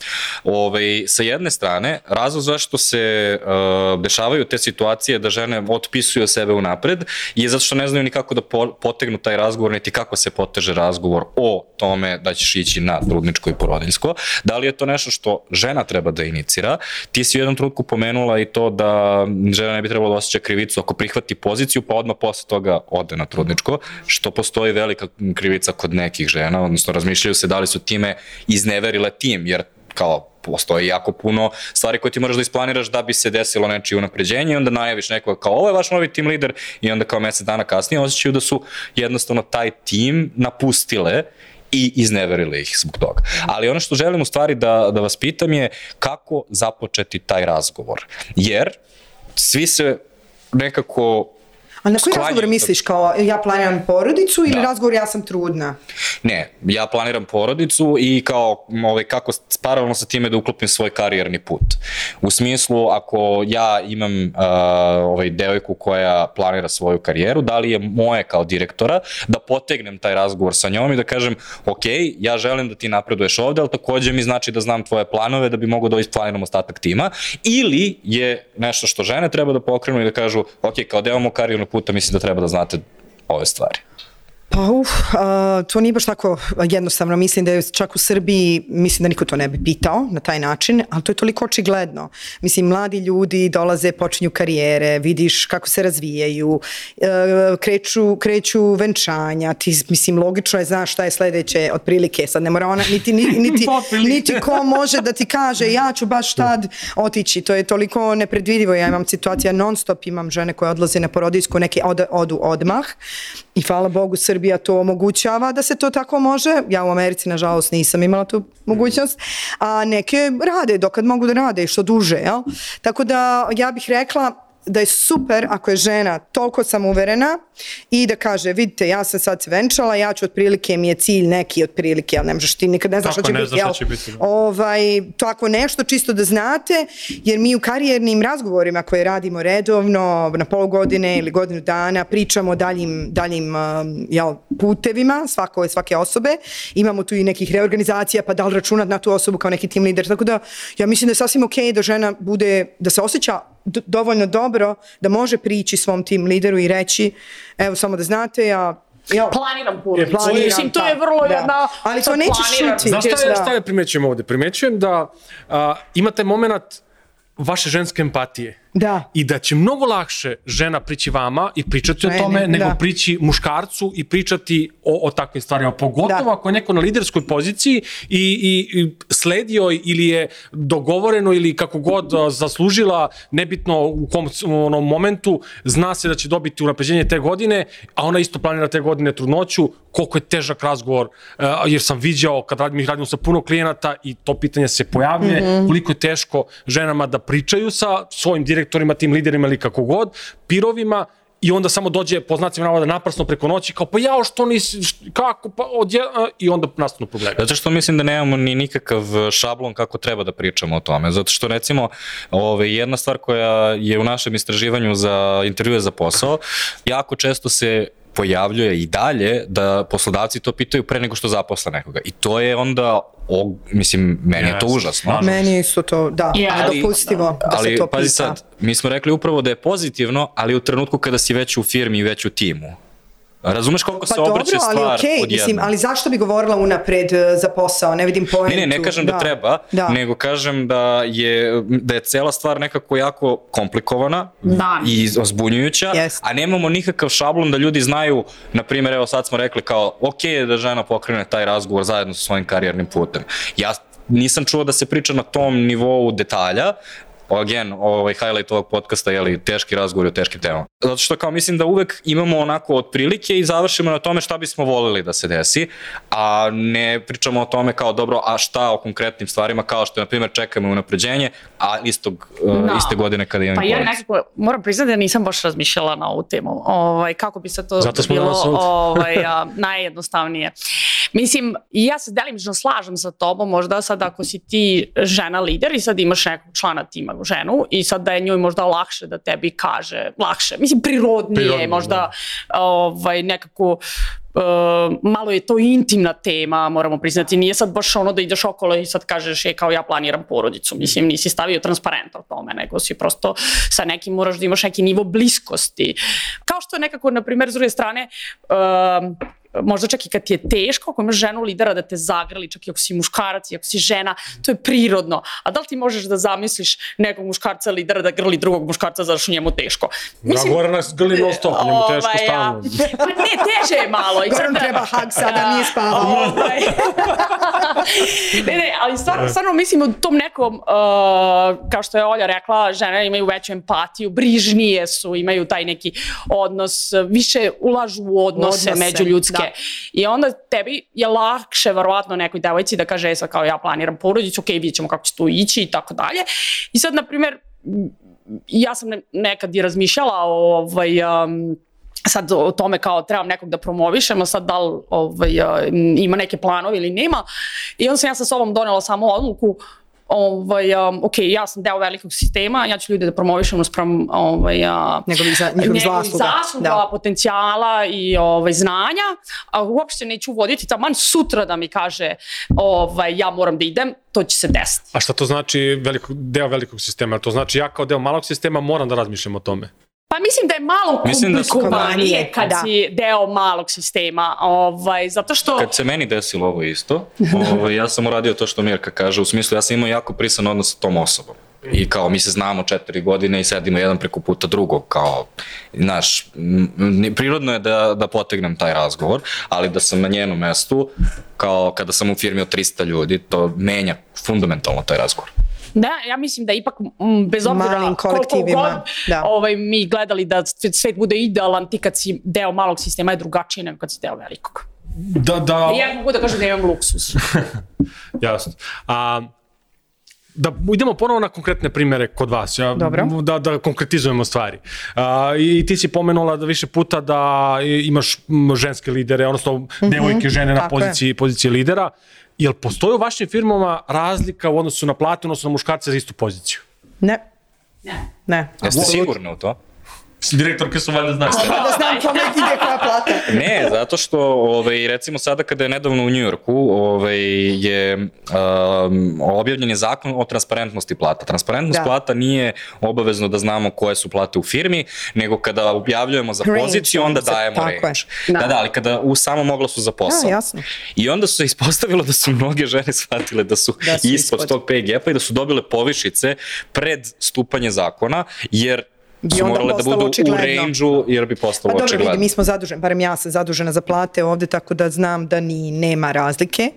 Ovaj, sa jedne strane, razlog zašto se uh, dešavaju te situacije da žene otpisuju sebe unapred je zato što ne znaju ni kako da po, potegnu taj razgovor, niti kako se poteže razgovor o tome da ćeš ići na trudničko i porodiljsko. Da li je to nešto što žena treba da inicira? Ti si u jednom trenutku pomenula i to da žena ne bi trebalo da osjeća krivicu ako prihvati poziciju, pa odmah posle toga ode na trudničko, što postoji velika krivica kod nekih žena, odnosno razmišljaju se da li su time izneverile tim, jer kao postoji jako puno stvari koje ti moraš da isplaniraš da bi se desilo nečije unapređenje i onda najaviš nekoga kao ovo je vaš novi tim lider i onda kao mesec dana kasnije osjećaju da su jednostavno taj tim napustile i izneverile ih zbog toga. Ali ono što želim u stvari da, da vas pitam je kako započeti taj razgovor. Jer svi se nekako A na koji sklanjaju razgovor misliš? Kao ja planiram porodicu ili Da. razgovor ja sam trudna? Ne, ja planiram porodicu i kao ovaj, kako paralelno sa time da uklopim svoj karijerni put. U smislu, ako ja imam uh, ovaj, devojku koja planira svoju karijeru, da li je moje kao direktora da potegnem taj razgovor sa njom i da kažem, ok, ja želim da ti napreduješ ovde, ali takođe mi znači da znam tvoje planove da bi mogo da isplaniram ostatak tima, ili je nešto što žene treba da pokrenu i da kažu, ok, kao deo mog karijernog puta mislim da treba da znate ove stvari. Pa uf, a, to nije baš tako jednostavno. Mislim da je čak u Srbiji, mislim da niko to ne bi pitao na taj način, ali to je toliko očigledno. Mislim, mladi ljudi dolaze, počinju karijere, vidiš kako se razvijaju, e, kreću, kreću venčanja, ti, mislim, logično je, znaš šta je sledeće, otprilike, sad ne mora ona, niti, *laughs* niti, niti, niti ko može da ti kaže, ja ću baš tad otići, to je toliko nepredvidivo, ja imam situacija non stop, imam žene koje odlaze na porodijsku, neke od, odu odmah i hvala Bogu Srbija to omogućava da se to tako može. Ja u Americi nažalost nisam imala tu mogućnost, a neke rade dokad mogu da rade i što duže, jel? Tako da ja bih rekla da je super ako je žena toliko samouverena i da kaže, vidite, ja sam sad se venčala, ja ću otprilike, mi je cilj neki otprilike, ali ne možeš ti nikad ne znaš Tako, šta će ne biti. šta će biti, da. ovaj, tako nešto čisto da znate, jer mi u karijernim razgovorima koje radimo redovno, na pol godine ili godinu dana, pričamo o daljim, daljim um, jel, putevima svako, svake osobe. Imamo tu i nekih reorganizacija, pa da li računat na tu osobu kao neki tim lider. Tako da ja mislim da je sasvim okej da žena bude, da se osjeća dovoljno dobro da može prići svom tim lideru i reći, evo samo da znate, ja Ja, Planiram porodicu. Planiram, Mislim, to je da, vrlo da. jedna... Ali to planiram. čuti. Znaš šta, je, Da. šta je primećujem ovde? Primećujem da a, imate moment vaše ženske empatije Da. i da će mnogo lakše žena prići vama i pričati o Meni, tome nego da. prići muškarcu i pričati o, o takvim stvarima. Pogotovo Da. ako je neko na liderskoj poziciji i, i, i sledi joj ili je dogovoreno ili kako god zaslužila, nebitno u kom onom momentu, zna se da će dobiti unapređenje te godine, a ona isto planira te godine trudnoću, koliko je težak razgovor, jer sam viđao kad radim, mi radimo sa puno klijenata i to pitanje se pojavljuje, mm -hmm. koliko je teško ženama da pričaju sa svojim direktorima, tim liderima ili kako god, pirovima, i onda samo dođe po znacima navoda naprasno preko noći kao pa jao što nisi, kako, pa odje, i onda nastanu problemi. Zato što mislim da nemamo ni nikakav šablon kako treba da pričamo o tome. Zato što recimo ove, jedna stvar koja je u našem istraživanju za intervjue za posao, jako često se pojavljuje i dalje da poslodavci to pitaju pre nego što zaposle nekoga. I to je onda, o, mislim, meni je to užasno. nažalost. Meni su to, da, ali- nedopustivo da se ali to pita. pazi sad, mi smo rekli upravo da je pozitivno, ali u trenutku kada si već u firmi i već u timu. Razumeš koliko Pa se dobro, obrće ali stvar okej, odjednom? mislim, ali zašto bi govorila unapred e, za posao, ne vidim poentu. Ne, ne, ne kažem da, da treba, Da. nego kažem da je, da je cela stvar nekako jako komplikovana Da. i ozbunjujuća, Jest. a nemamo nikakav šablon da ljudi znaju, na primjer, evo sad smo rekli kao, ok je da žena pokrene taj razgovor zajedno sa svojim karijernim putem. Ja nisam čuo da se priča na tom nivou detalja, again, ovaj highlight ovog podcasta je li teški razgovori o teškim temama. Zato što kao mislim da uvek imamo onako otprilike i završimo na tome šta bismo voleli da se desi, a ne pričamo o tome kao dobro, a šta o konkretnim stvarima, kao što je na primjer čekamo unapređenje, a istog, uh, Da. iste godine kada imamo Pa ja nekako, moram priznati da nisam baš razmišljala na ovu temu. Ovaj, kako bi se to Zato smo bilo ovaj, *laughs* a, najjednostavnije. Mislim, i ja se delimično slažem sa tobom, možda sad ako si ti žena lider i sad imaš nekog člana tima ženu i sad da je njoj možda lakše da tebi kaže, lakše, mislim prirodnije, Prirodnije, možda ovaj, nekako Uh, malo je to intimna tema, moramo priznati, nije sad baš ono da ideš okolo i sad kažeš je kao ja planiram porodicu, mislim nisi stavio transparent o tome, nego si prosto sa nekim moraš da imaš neki nivo bliskosti. Kao što nekako, na primjer, s druge strane, uh, možda čak i kad ti je teško, ako imaš ženu lidera da te zagrli, čak i ako si muškarac i ako si žena, to je prirodno. A da li ti možeš da zamisliš nekog muškarca lidera da grli drugog muškarca zato što njemu teško? Ja govorim nas grli non stop, njemu teško Ovaj, stalno. Pa ne, teže je malo. I sad Goran treba hag sada, nije spavao. Ovaj. *laughs* ne, ne, ali stvarno, stvarno mislim u tom nekom, uh, kao što je Olja rekla, žene imaju veću empatiju, brižnije su, imaju taj neki odnos, više ulažu u odnose, Odnose, međuljudske. da. I onda tebi je lakše, verovatno, nekoj devojci da kaže, e sad kao ja planiram porodicu, ok, vidjet ćemo kako će to ići i tako dalje. I sad, na primjer, ja sam ne- nekad i razmišljala o ovaj, um, sad o tome kao trebam nekog da promovišemo, sad da li ovaj, a, ima neke planove ili nema. I onda sam ja sa sobom donela samo odluku ovaj, um, ok, ja sam deo velikog sistema, ja ću ljude da promovišem sprem ovaj, a, Njegovih za- njihovih zasluga. zasluga Da. potencijala i ovaj, znanja, a uopšte neću voditi taman sutra da mi kaže ovaj, ja moram da idem, to će se desiti. A šta to znači veliko, deo velikog sistema? To znači ja kao deo malog sistema moram da razmišljam o tome. Pa mislim da je malo Mislim da su- komplikovanije kad Da. si deo malog sistema, ovaj, zato što... Kad se meni desilo ovo isto, *laughs* ovaj, ja sam uradio to što Mirka kaže, u smislu ja sam imao jako prisan odnos sa tom osobom. I kao mi se znamo četiri godine i sedimo jedan preko puta drugog, kao, znaš, prirodno je da, da potegnem taj razgovor, ali da sam na njenom mestu, kao kada sam u firmi od 300 ljudi, to menja fundamentalno taj razgovor. Da, ja mislim da ipak, m, bez obzira Malim koliko god da. ovaj, mi gledali da svet, bude idealan, ti kad si deo malog sistema je drugačiji nego kad si deo velikog. Da, da, I ja mogu da kažem da imam luksus. *laughs* jasno. A, da idemo ponovo na konkretne primere kod vas, ja, Dobro. da, da konkretizujemo stvari. A, I ti si pomenula da više puta da imaš ženske lidere, odnosno devojke, žene na Mhm. tako je. poziciji, poziciji lidera. Jel postoji u vašim firmama razlika u odnosu na platu, odnosno na muškarce za istu poziciju? Ne, Ne. ne. Jeste sigurni u to? Direktorke su valjda znaš. Da znam kome ide koja plata. *laughs* Ne, zato što ovaj, recimo sada kada je nedavno u Njujorku ovaj, je um, objavljen je zakon o transparentnosti plata. Transparentnost Da. plata nije obavezno da znamo koje su plate u firmi, nego kada objavljujemo za Range, poziciju, onda dajemo range. Da. Da, da, ali kada u samom oglasu za posao. Da, jasno. I onda su se ispostavilo da su mnoge žene shvatile da su, Da su ispod, ispod. tog pay gapa i da su dobile povišice pred stupanje zakona, jer su morale da budu u očigledno. range-u, jer bi Pa postalo dobro, vidi, očigledno. mi smo zaduženi, barem ja sam zadužena za plate ovde, tako da znam da ni nema razlike.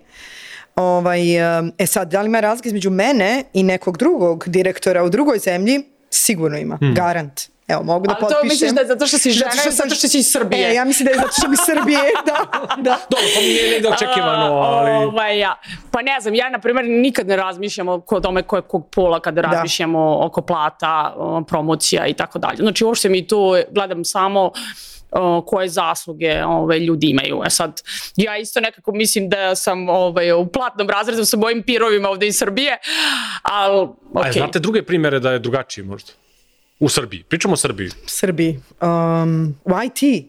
Ovaj, em, e sad, da li ima razlike između mene i nekog drugog direktora u drugoj zemlji? Sigurno ima, garant. Evo, mogu da Ali potpišem. to misliš da je zato što si žena ili zato što si iz Srbije? E, ja mislim da je zato što mi iz Srbije, *laughs* da, da. Dobro, pa nije negde očekivano, ali... A, Ovaj, ja. Pa ne znam, ja na primjer nikad ne razmišljam o tome ko je kog pola kada razmišljamo oko plata, promocija i tako dalje. Znači uopšte mi tu gledam samo koje zasluge ovaj, ljudi imaju. E sad, ja isto nekako mislim da sam ovaj, u platnom razredu sa mojim pirovima ovde iz Srbije, ali A okej. znate druge primere da je drugačiji možda? U Srbiji. Pričamo o Srbiji. Srbiji. Um, u IT.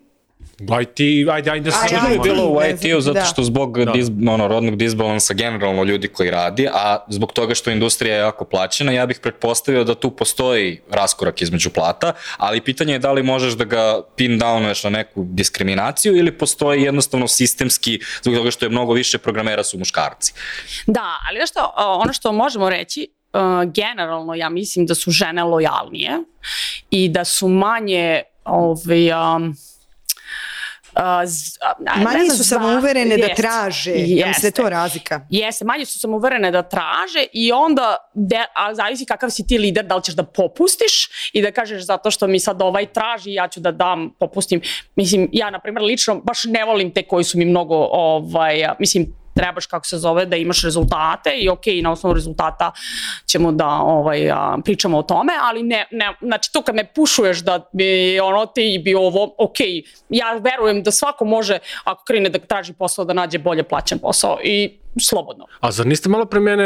IT, ajde, ajde, se je čudimo. bilo u IT-u zato da. što zbog Da. dis, ono, rodnog disbalansa generalno ljudi koji radi, a zbog toga što industrija je jako plaćena, ja bih pretpostavio da tu postoji raskorak između plata, ali pitanje je da li možeš da ga pin downuješ na neku diskriminaciju ili postoji jednostavno sistemski, zbog toga što je mnogo više programera su muškarci. Da, ali znaš što, a, ono što možemo reći, a, generalno ja mislim da su žene lojalnije i da su manje ovaj, um, a, z- ne Manje su samouverene da jeste, traže. Ja mislim da je jeste. to razlika. Jeste, manje su samouverene da traže i onda, de, a zavisi kakav si ti lider, da li ćeš da popustiš i da kažeš zato što mi sad ovaj traži, ja ću da dam, popustim. Mislim, ja, na primjer, lično baš ne volim te koji su mi mnogo, ovaj, mislim, trebaš, kako se zove, da imaš rezultate i ok, na osnovu rezultata ćemo da ovaj, a, pričamo o tome, ali ne, ne, znači to kad me pušuješ da bi ono ti bi ovo, ok, ja verujem da svako može, ako krene da traži posao, da nađe bolje plaćen posao i slobodno. A zar niste malo pre mene,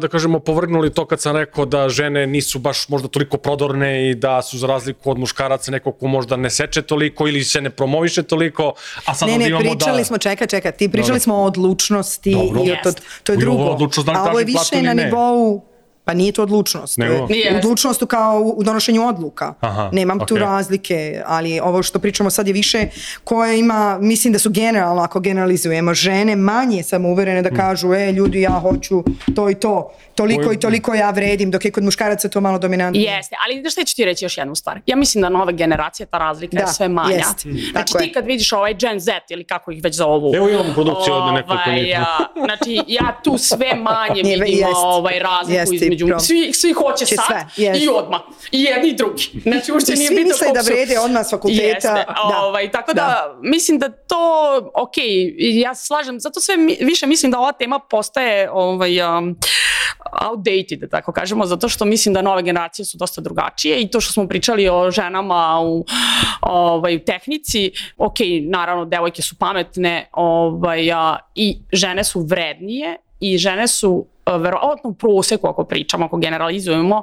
da kažemo, povrgnuli to kad sam rekao da žene nisu baš možda toliko prodorne i da su za razliku od muškaraca neko ko možda ne seče toliko ili se ne promoviše toliko, a sad Ne, ne, imamo pričali da... smo, čekaj, čekaj, ti pričali Dobro. smo o odlučnosti Dobro. i o to, to je I ovo drugo. odlučnost da li A ovo je više na ne. nivou Pa nije to odlučnost. Nego? Odlučnost u kao u donošenju odluka. Aha, Nemam tu okej. razlike, ali ovo što pričamo sad je više koje ima, mislim da su generalno, ako generalizujemo, žene manje samouverene da kažu, e, ljudi, ja hoću to i to, toliko i toliko ja vredim, dok je kod muškaraca to malo dominantnije. Jeste, ali znaš šta ću ti reći još jednu stvar? Ja mislim da nove generacije, ta razlika Da, je sve manja. jest. Znači Tako ti kad vidiš ovaj Gen Z ili kako ih već zovu. Evo imamo produkciju od nekoliko ovaj, njih. a, Znači ja tu sve manje *laughs* vidim jest. ovaj razliku Jest između... prom- Svi, svi hoće Će sad sve, jest. i odmah. I jedni i drugi. Znači uopšte nije bitno da vrede odmah s fakulteta. Jeste, Da. ovaj, tako da, Da. mislim da to, ok, ja slažem, zato sve više mislim da ova tema postaje ovaj, um, outdated, da tako kažemo, zato što mislim da nove generacije su dosta drugačije i to što smo pričali o ženama u, ovaj, u tehnici, ok, naravno, devojke su pametne ovaj, a, i žene su vrednije i žene su verovatno u proseku ako pričamo, ako generalizujemo,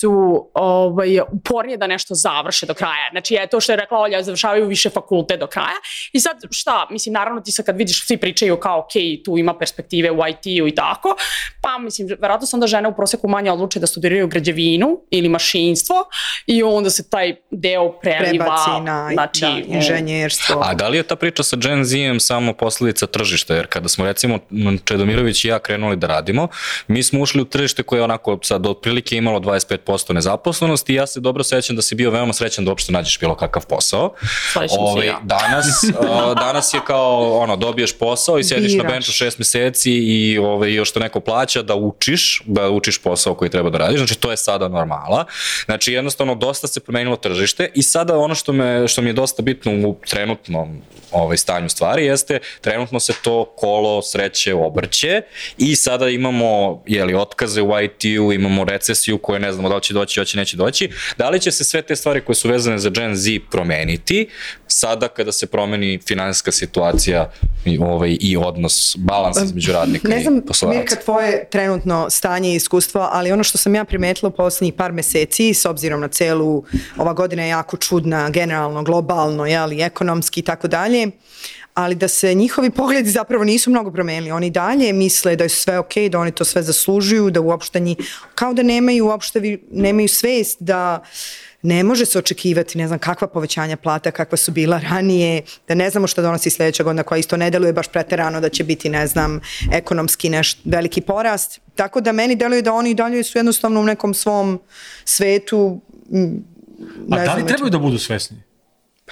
su ovaj, upornije da nešto završe do kraja. Znači, je to što je rekla Olja, završavaju više fakulte do kraja. I sad, šta, mislim, naravno ti sad kad vidiš, svi pričaju kao, ok, tu ima perspektive u IT-u i tako, pa mislim, verovatno su onda žene u proseku manje odluče da studiraju građevinu ili mašinstvo i onda se taj deo preliva, Prebaci na znači, da, inženjerstvo. A da li je ta priča sa Gen Z-em samo posledica tržišta? Jer kada smo recimo Čedomirović i ja krenuli da radimo, mi smo ušli u tržište koje je onako sad otprilike imalo 25% nezaposlenosti i ja se dobro sećam da si bio veoma srećan da uopšte nađeš bilo kakav posao. Sećam se Ovaj, ja. danas, *laughs* danas je kao ono, dobiješ posao i sediš na Biraš. benču šest meseci i ovaj, još te neko plaća da učiš, da učiš posao koji treba da radiš, znači to je sada normala. Znači jednostavno dosta se promenilo tržište i sada ono što, me, što mi je dosta bitno u trenutnom ovaj, stanju stvari jeste trenutno se to kolo sreće obrće i sada imamo jeli, otkaze u IT-u, imamo recesiju koju ne znamo da li će doći, hoće, neće doći. Da li će se sve te stvari koje su vezane za Gen Z promeniti sada kada se promeni finansijska situacija i, ovaj, i odnos, balans između radnika Ne znam, i poslodavca? Mirka, tvoje trenutno stanje i iskustvo, ali ono što sam ja primetila u poslednjih par meseci, s obzirom na celu, ova godina je jako čudna, generalno, globalno, jeli, ekonomski i tako dalje, ali da se njihovi pogledi zapravo nisu mnogo promenili. Oni dalje misle da je sve ok, da oni to sve zaslužuju, da uopšte njih, kao da nemaju uopšte, nemaju svest da ne može se očekivati, ne znam, kakva povećanja plata, kakva su bila ranije, da ne znamo šta donosi sledeća godina koja isto ne deluje baš preterano da će biti, ne znam, ekonomski neš, veliki porast. Tako da meni deluje da oni dalje su jednostavno u nekom svom svetu m, A ne da li trebaju da budu svesni?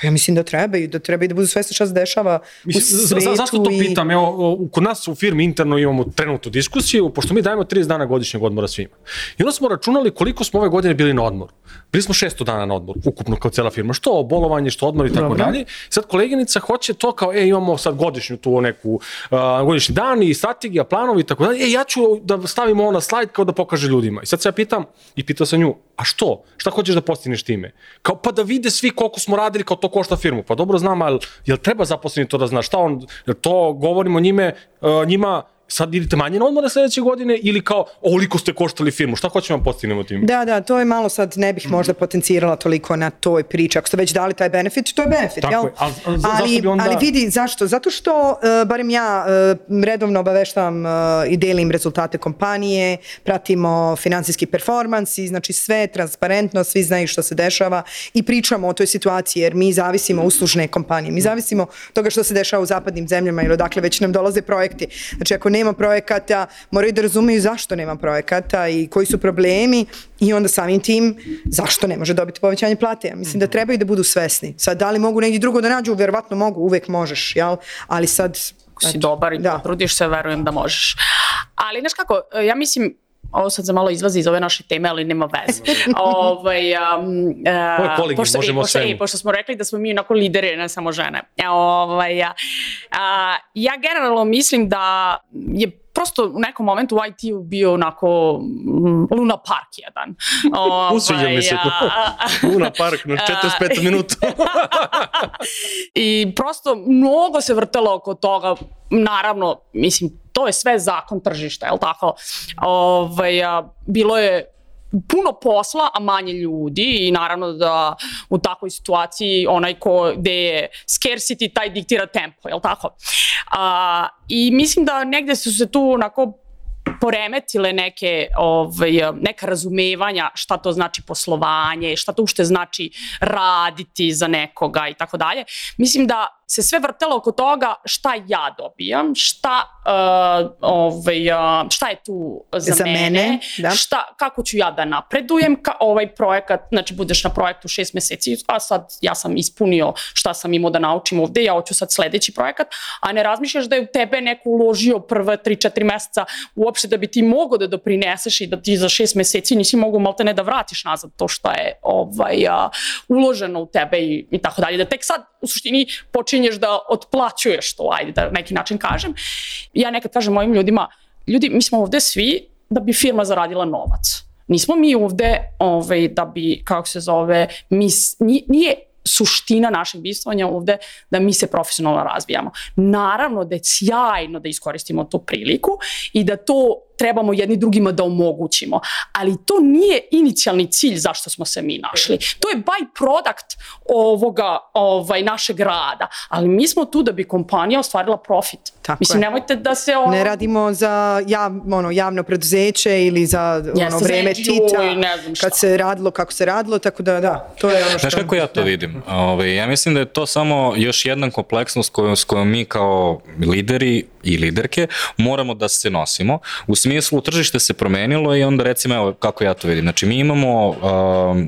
Pa ja mislim da trebaju, da trebaju da budu svesni šta se dešava Mislim, u svetu. za, zašto to i- pitam? Evo, kod nas u firmi interno imamo trenutnu diskusiju, pošto mi dajemo 30 dana godišnjeg odmora svima. I onda smo računali koliko smo ove godine bili na odmoru. Bili smo 600 dana na odmoru, ukupno kao cela firma. Što bolovanje, što odmor i tako Dobro. dalje. Sad koleginica hoće to kao, e, imamo sad godišnju tu neku, uh, godišnji dan i strategija, planovi i tako dalje. E, ja ću da stavim ovo na slajd kao da pokaže ljudima. I sad se ja pitam, i pitao sam nju, a što? Šta hoćeš da postigneš time? Kao, pa da vide svi koliko smo radili, kao to košta firmu. Pa dobro znam, ali jel treba zaposleni to da zna? Šta on, jel to govorimo njime, uh, njima, sad idete manje na odmore sledeće godine ili kao, ovoliko ste koštali firmu, šta hoćemo da postignemo time? Da, da, to je malo sad, ne bih možda potencirala toliko na toj priči. Ako ste već dali taj benefit, to je benefit, Tako jel? je, ali- ali za- zašto ali, bi onda- ali vidi, zašto? Zato što, uh, barem ja uh, redovno obaveštavam uh, i delim rezultate kompanije, pratimo finansijski performans i znači sve je transparentno, svi znaju šta se dešava i pričamo o toj situaciji jer mi zavisimo uslužne kompanije. Mi zavisimo od toga što se dešava u zapadnim zemljama ili odakle već nam dolaze projekti. Znači ako nema projekata, moraju da razumeju zašto nema projekata i koji su problemi i onda samim tim zašto ne može dobiti povećanje plate. Ja mislim da trebaju da budu svesni. Sad, da li mogu negdje drugo da nađu? Verovatno mogu, uvek možeš, jel? Ali sad... Ako si dobar i da. potrudiš se, verujem da možeš. Ali, znaš kako, ja mislim, ovo sad za malo izlazi iz ove naše teme, ali nema veze. *laughs* ovaj, um, uh, Ovo je kolegij, pošto, možemo e, pošto, e, pošto smo rekli da smo mi onako lideri, ne samo žene. E, Ovaj, a, ja generalno mislim da je prosto u nekom momentu u IT-u bio onako mm, Luna Park jedan. *laughs* Usviđa mi se to. *laughs* Luna Park na 45 minuta. I prosto mnogo se vrtelo oko toga, naravno, mislim, to je sve zakon tržišta, je li tako? Ovaj, a, bilo je puno posla, a manje ljudi i naravno da u takvoj situaciji onaj ko gde je scarcity taj diktira tempo, je li tako? A, I mislim da negde su se tu onako poremetile neke ovaj neka razumevanja šta to znači poslovanje, šta to uopšte znači raditi za nekoga i tako dalje. Mislim da se sve vrtelo oko toga šta ja dobijam, šta uh, ovaj uh, šta je tu za, Za mene, da. šta kako ću ja da napredujem, ka, ovaj projekat, znači budeš na projektu šest meseci, a sad ja sam ispunio šta sam imao da naučim ovde, ja hoću sad sledeći projekat, a ne razmišljaš da je u tebe neko uložio prve 3-4 meseca uopšte da bi ti mogao da doprineseš i da ti za šest meseci nisi mogao malte ne da vratiš nazad to što je ovaj, a, uloženo u tebe i, i tako dalje. Da tek sad u suštini počinješ da otplaćuješ to, ajde da neki način kažem. Ja nekad kažem mojim ljudima, ljudi, mi smo ovde svi da bi firma zaradila novac. Nismo mi ovde ovaj, da bi, kako se zove, mi, nije, suština našeg bivstvovanja ovde da mi se profesionalno razvijamo. Naravno da je sjajno da iskoristimo tu priliku i da to trebamo jedni drugima da omogućimo, ali to nije inicijalni cilj zašto smo se mi našli. To je by product ovoga ovaj našeg rada, ali mi smo tu da bi kompanija ostvarila profit. Tako Mislim je. nemojte da se ono, Ne radimo za jav, ono, javno preduzeće ili za ono, Jeste, za vreme NGO Tita, i ne znam šta. kad se radilo kako se radilo, tako da da, to je ono što... Znaš kako ja to vidim? Ove, ja mislim da je to samo još jedna kompleksnost koju, s kojom mi kao lideri i liderke moramo da se nosimo. U smislu tržište se promenilo i onda recimo evo kako ja to vidim. Znači mi imamo uh,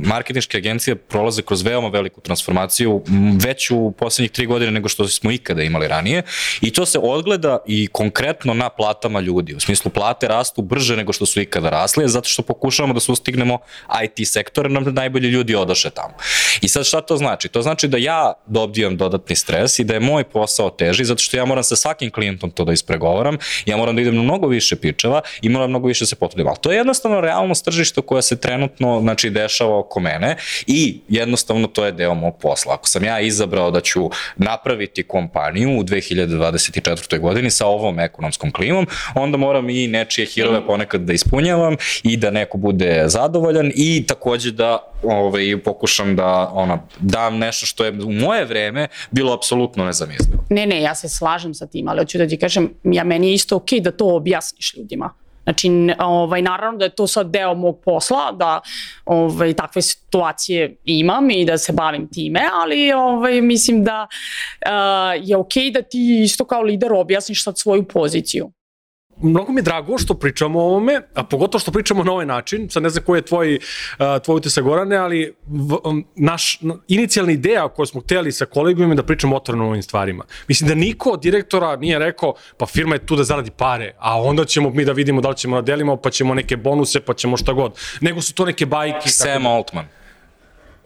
marketinške agencije prolaze kroz veoma veliku transformaciju već u poslednjih tri godine nego što smo ikada imali ranije i to se odgleda i konkretno na platama ljudi. U smislu plate rastu brže nego što su ikada rasle zato što pokušavamo da sustignemo IT sektor nam najbolji ljudi odoše tamo. I sad šta to znači? To znači da ja dobijam dodatni stres i da je moj posao teži zato što ja moram sa svakim klijentom to da ispregovaram, ja moram da idem na mnogo više pičeva imala mnogo više se potrudim. Ali to je jednostavno realnost tržišta koja se trenutno znači, dešava oko mene i jednostavno to je deo mog posla. Ako sam ja izabrao da ću napraviti kompaniju u 2024. godini sa ovom ekonomskom klimom, onda moram i nečije hirove ponekad da ispunjavam i da neko bude zadovoljan i takođe da ovaj, pokušam da ona, dam nešto što je u moje vreme bilo apsolutno nezamislivo. Ne, ne, ja se slažem sa tim, ali hoću da ti kažem, ja meni je isto okej okay da to objasniš ljudima. Znači, ovaj, naravno da je to sad deo mog posla, da ovaj, takve situacije imam i da se bavim time, ali ovaj, mislim da uh, je okej okay da ti isto kao lider objasniš sad svoju poziciju mnogo mi je drago što pričamo o ovome, a pogotovo što pričamo na ovaj način, sad ne znam koji je tvoj, uh, tvoj utisak Gorane, ali v, um, naš inicijalna ideja koju smo hteli sa kolegijom je da pričamo otvoreno o ovim stvarima. Mislim da niko od direktora nije rekao, pa firma je tu da zaradi pare, a onda ćemo mi da vidimo da li ćemo da delimo, pa ćemo neke bonuse, pa ćemo šta god. Nego su to neke bajke. Sam Altman.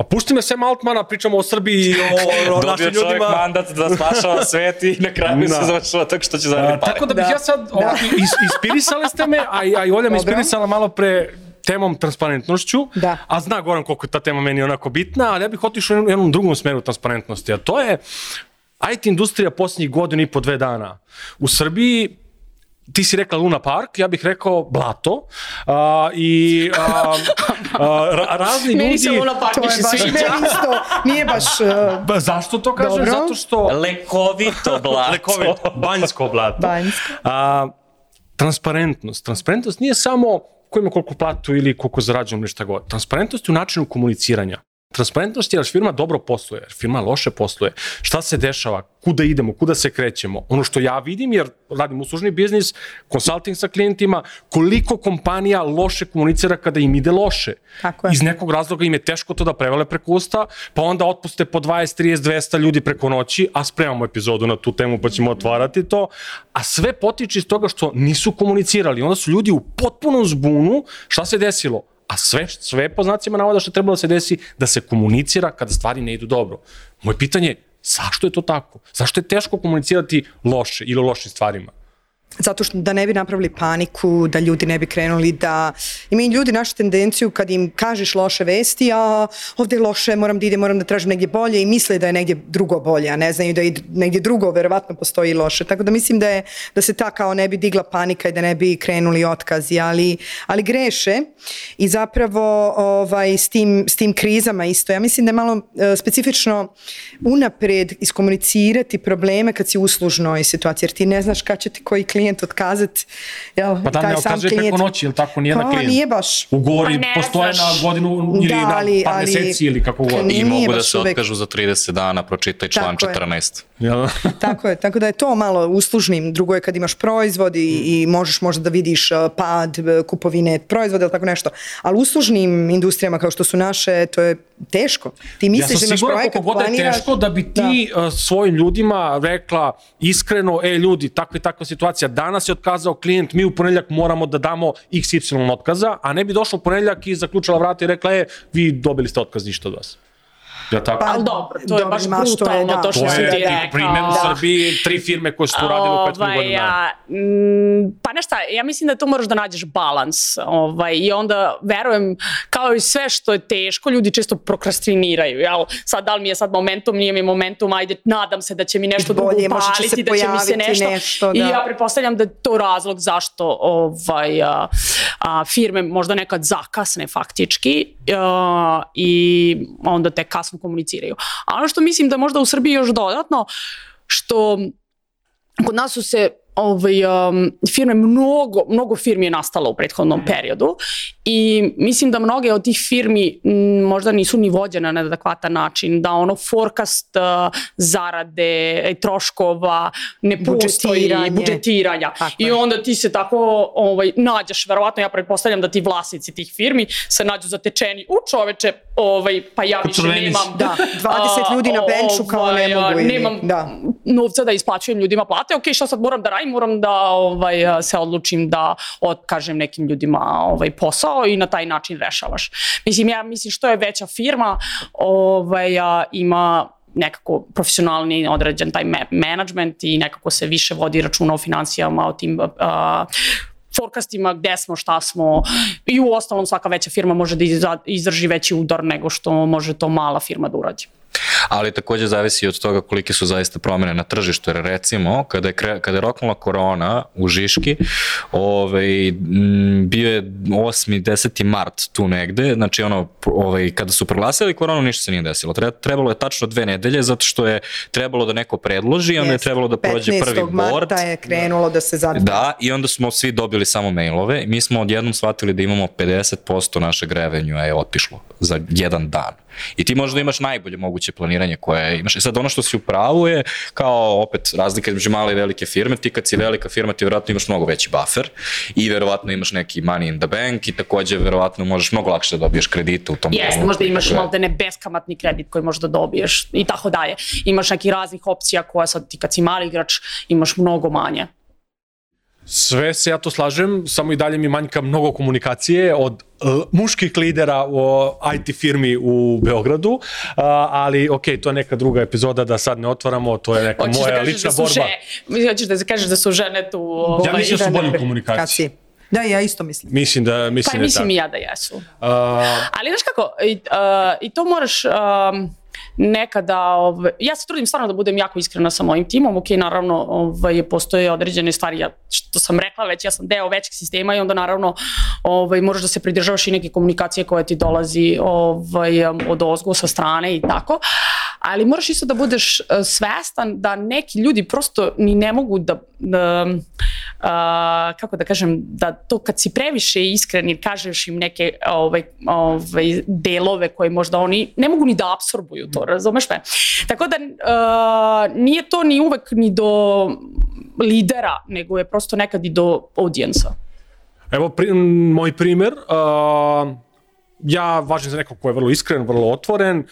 Pa pusti me Sam Altmana, pričamo o Srbiji i o, o *laughs* našim ljudima. Dobio mandat da spašava *laughs* svet i na kraju da. se završava tako što će zaraditi pare. Tako da bih da. ja sad, da. ovdje, *laughs* is, ispirisali ste me, a, a i Olja me ispirisala malo pre temom transparentnošću, da. a zna Goran koliko je ta tema meni onako bitna, ali ja bih otišao u jednom drugom smeru transparentnosti, a to je IT industrija posljednjih godina i po dve dana. U Srbiji ti si rekla Luna Park, ja bih rekao blato a, i a, a, ra, razni ljudi... Meni se Luna Park više sviđa. *laughs* isto, nije baš... Uh, ba, zašto to kažem? Dobro. Zato što... Lekovito blato. Lekovito, banjsko blato. Banjsko. A, transparentnost. Transparentnost nije samo ko ima koliko platu ili koliko zarađujem ili šta god. Transparentnost je u načinu komuniciranja. Transparentnost je jer firma dobro posluje, jer firma loše posluje. Šta se dešava, kuda idemo, kuda se krećemo. Ono što ja vidim, jer radim uslužni biznis, konsulting sa klijentima, koliko kompanija loše komunicira kada im ide loše. Tako je. Iz nekog razloga im je teško to da prevale preko usta, pa onda otpuste po 20, 30, 200 ljudi preko noći, a spremamo epizodu na tu temu pa ćemo otvarati to, a sve potiče iz toga što nisu komunicirali. Onda su ljudi u potpunom zbunu, šta se desilo? A sve, sve po znacima navoda što treba da se desi, da se komunicira kada stvari ne idu dobro. Moje pitanje je, zašto je to tako? Zašto je teško komunicirati loše ili lošim stvarima? Zato što da ne bi napravili paniku, da ljudi ne bi krenuli da... Imaju ljudi našu tendenciju kad im kažeš loše vesti, a ovde je loše, moram da idem, moram da tražim negdje bolje i misle da je negdje drugo bolje, a ne znaju da je negdje drugo verovatno postoji loše. Tako da mislim da, je, da se ta kao ne bi digla panika i da ne bi krenuli otkazi, ali, ali greše i zapravo ovaj, s, tim, s tim krizama isto. Ja mislim da je malo uh, specifično unapred iskomunicirati probleme kad si u uslužnoj situaciji, jer ti ne znaš kada će ti koji klient klijent otkazati. Jel, pa da ne otkazuje klijent... preko noći, ili tako nije pa, klijent? nije baš. Ugovori pa postoje na godinu ili da, ali, na par ali, meseci ili kako god. I mogu da se uvek... otkažu za 30 dana, pročitaj član tako 14. Je. *laughs* tako je, tako da je to malo uslužnim. Drugo je kad imaš proizvod i, i možeš možda da vidiš uh, pad uh, kupovine proizvoda ili tako nešto. Ali uslužnim industrijama kao što su naše, to je teško. Ti misliš ja da imaš projekat, planiraš... Ja teško da bi ti da. Uh, svojim ljudima rekla iskreno, e ljudi, takva i takva situacija, danas je otkazao klijent, mi u ponedljak moramo da damo XY otkaza, a ne bi došla u ponedljak i zaključila vrata i rekla, e, vi dobili ste otkaz, ništa od vas. Ja tako? Pa, ali dobro, to je baš brutalno, to, je, da. to što sam ti rekao. primjer u da. Srbiji, tri firme koje su tu radile u petkom ovaj, godinu dana. Mm, pa nešta, ja mislim da tu moraš da nađeš balans ovaj, i onda verujem, kao i sve što je teško, ljudi često prokrastiniraju, jel? Sad, da li mi je sad momentum, nije mi momentum, ajde, nadam se da će mi nešto drugo paliti, da će mi se nešto, nešto da. i ja pretpostavljam da je to razlog zašto ovaj, a, a, firme možda nekad zakasne faktički a, i onda te kasno jasno komuniciraju. A ono što mislim da možda u Srbiji još dodatno, što kod nas su se ovaj, um, firme, mnogo, mnogo firmi je nastalo u prethodnom mhm. periodu i mislim da mnoge od tih firmi m, možda nisu ni vođene na adekvatan način, da ono forecast uh, zarade, troškova ne postoji, budžetiranja. Tako I onda ti se tako ovaj, nađeš, verovatno ja pretpostavljam da ti vlasnici tih firmi se nađu zatečeni u čoveče, ovaj, pa ja više nemam... Da, *laughs* 20 ljudi na benču kao ne ovaj, mogu ili... Nemam da. novca da isplaćujem ljudima plate, ok, šta sad moram da radim? moram da ovaj, se odlučim da otkažem nekim ljudima ovaj, posao i na taj način rešavaš. Mislim, ja mislim što je veća firma, ovaj, ima nekako profesionalni određen taj management i nekako se više vodi računa o financijama, o tim uh, forecastima gde smo, šta smo i u ostalom svaka veća firma može da izdrži veći udar nego što može to mala firma da uradi. Ali takođe zavisi od toga kolike su zaista promene na tržištu, jer recimo, kada je, kre, kada je roknula korona u Žiški, ovaj, bio je 8. 10. mart tu negde, znači ono, ovaj, kada su proglasili koronu, ništa se nije desilo. Tre- Trebalo je tačno dve nedelje, zato što je trebalo da neko predloži, onda je trebalo da prođe prvi 15. board. marta je krenulo da se zatvara. Da, i onda smo svi dobili samo mailove mi smo odjednom shvatili da imamo 50% našeg revenjua je otišlo za jedan dan. I ti možda imaš najbolje moguće planiranje koje imaš. I sad ono što si u pravu je kao opet razlika između male i velike firme. Ti kad si velika firma ti verovatno imaš mnogo veći buffer i verovatno imaš neki money in the bank i takođe verovatno možeš mnogo lakše da dobiješ kredite u tom Jeste, možda imaš Dakle, maltene beskamatni kredit koji možda dobiješ i tako dalje. Imaš nekih raznih opcija koje sad ti kad si mali igrač imaš mnogo manje. Sve se ja to slažem, samo i dalje mi manjka mnogo komunikacije od uh, muških lidera u IT firmi u Beogradu, uh, ali ok, to je neka druga epizoda da sad ne otvaramo, to je neka Hoćeš da moja lična da borba. žene, hoćeš da kažeš da su žene tu... Ja ovaj, mislim da su bolje u komunikaciji. Da, ja isto mislim. Mislim da, Pa mislim da je mislim tako. i ja da jesu. Uh, Ali znaš kako, i, uh, i to moraš um, nekada, ovaj, ja se trudim stvarno da budem jako iskrena sa mojim timom, ok, naravno ovaj, postoje određene stvari, ja, što sam rekla već, ja sam deo većeg sistema i onda naravno ovaj, moraš da se pridržavaš i neke komunikacije koja ti dolazi ovaj, od ozgo sa strane i tako, ali moraš isto da budeš uh, svestan da neki ljudi prosto ni ne mogu da, da uh, kako da kažem, da to kad si previše iskren i kažeš im neke ovaj, ovaj, delove koje možda oni ne mogu ni da apsorbuju to, razumeš me? Tako da uh, nije to ni uvek ni do lidera, nego je prosto nekad i do audijensa. Evo pri, moj primer, uh, ja važim za nekog ko je vrlo iskren, vrlo otvoren,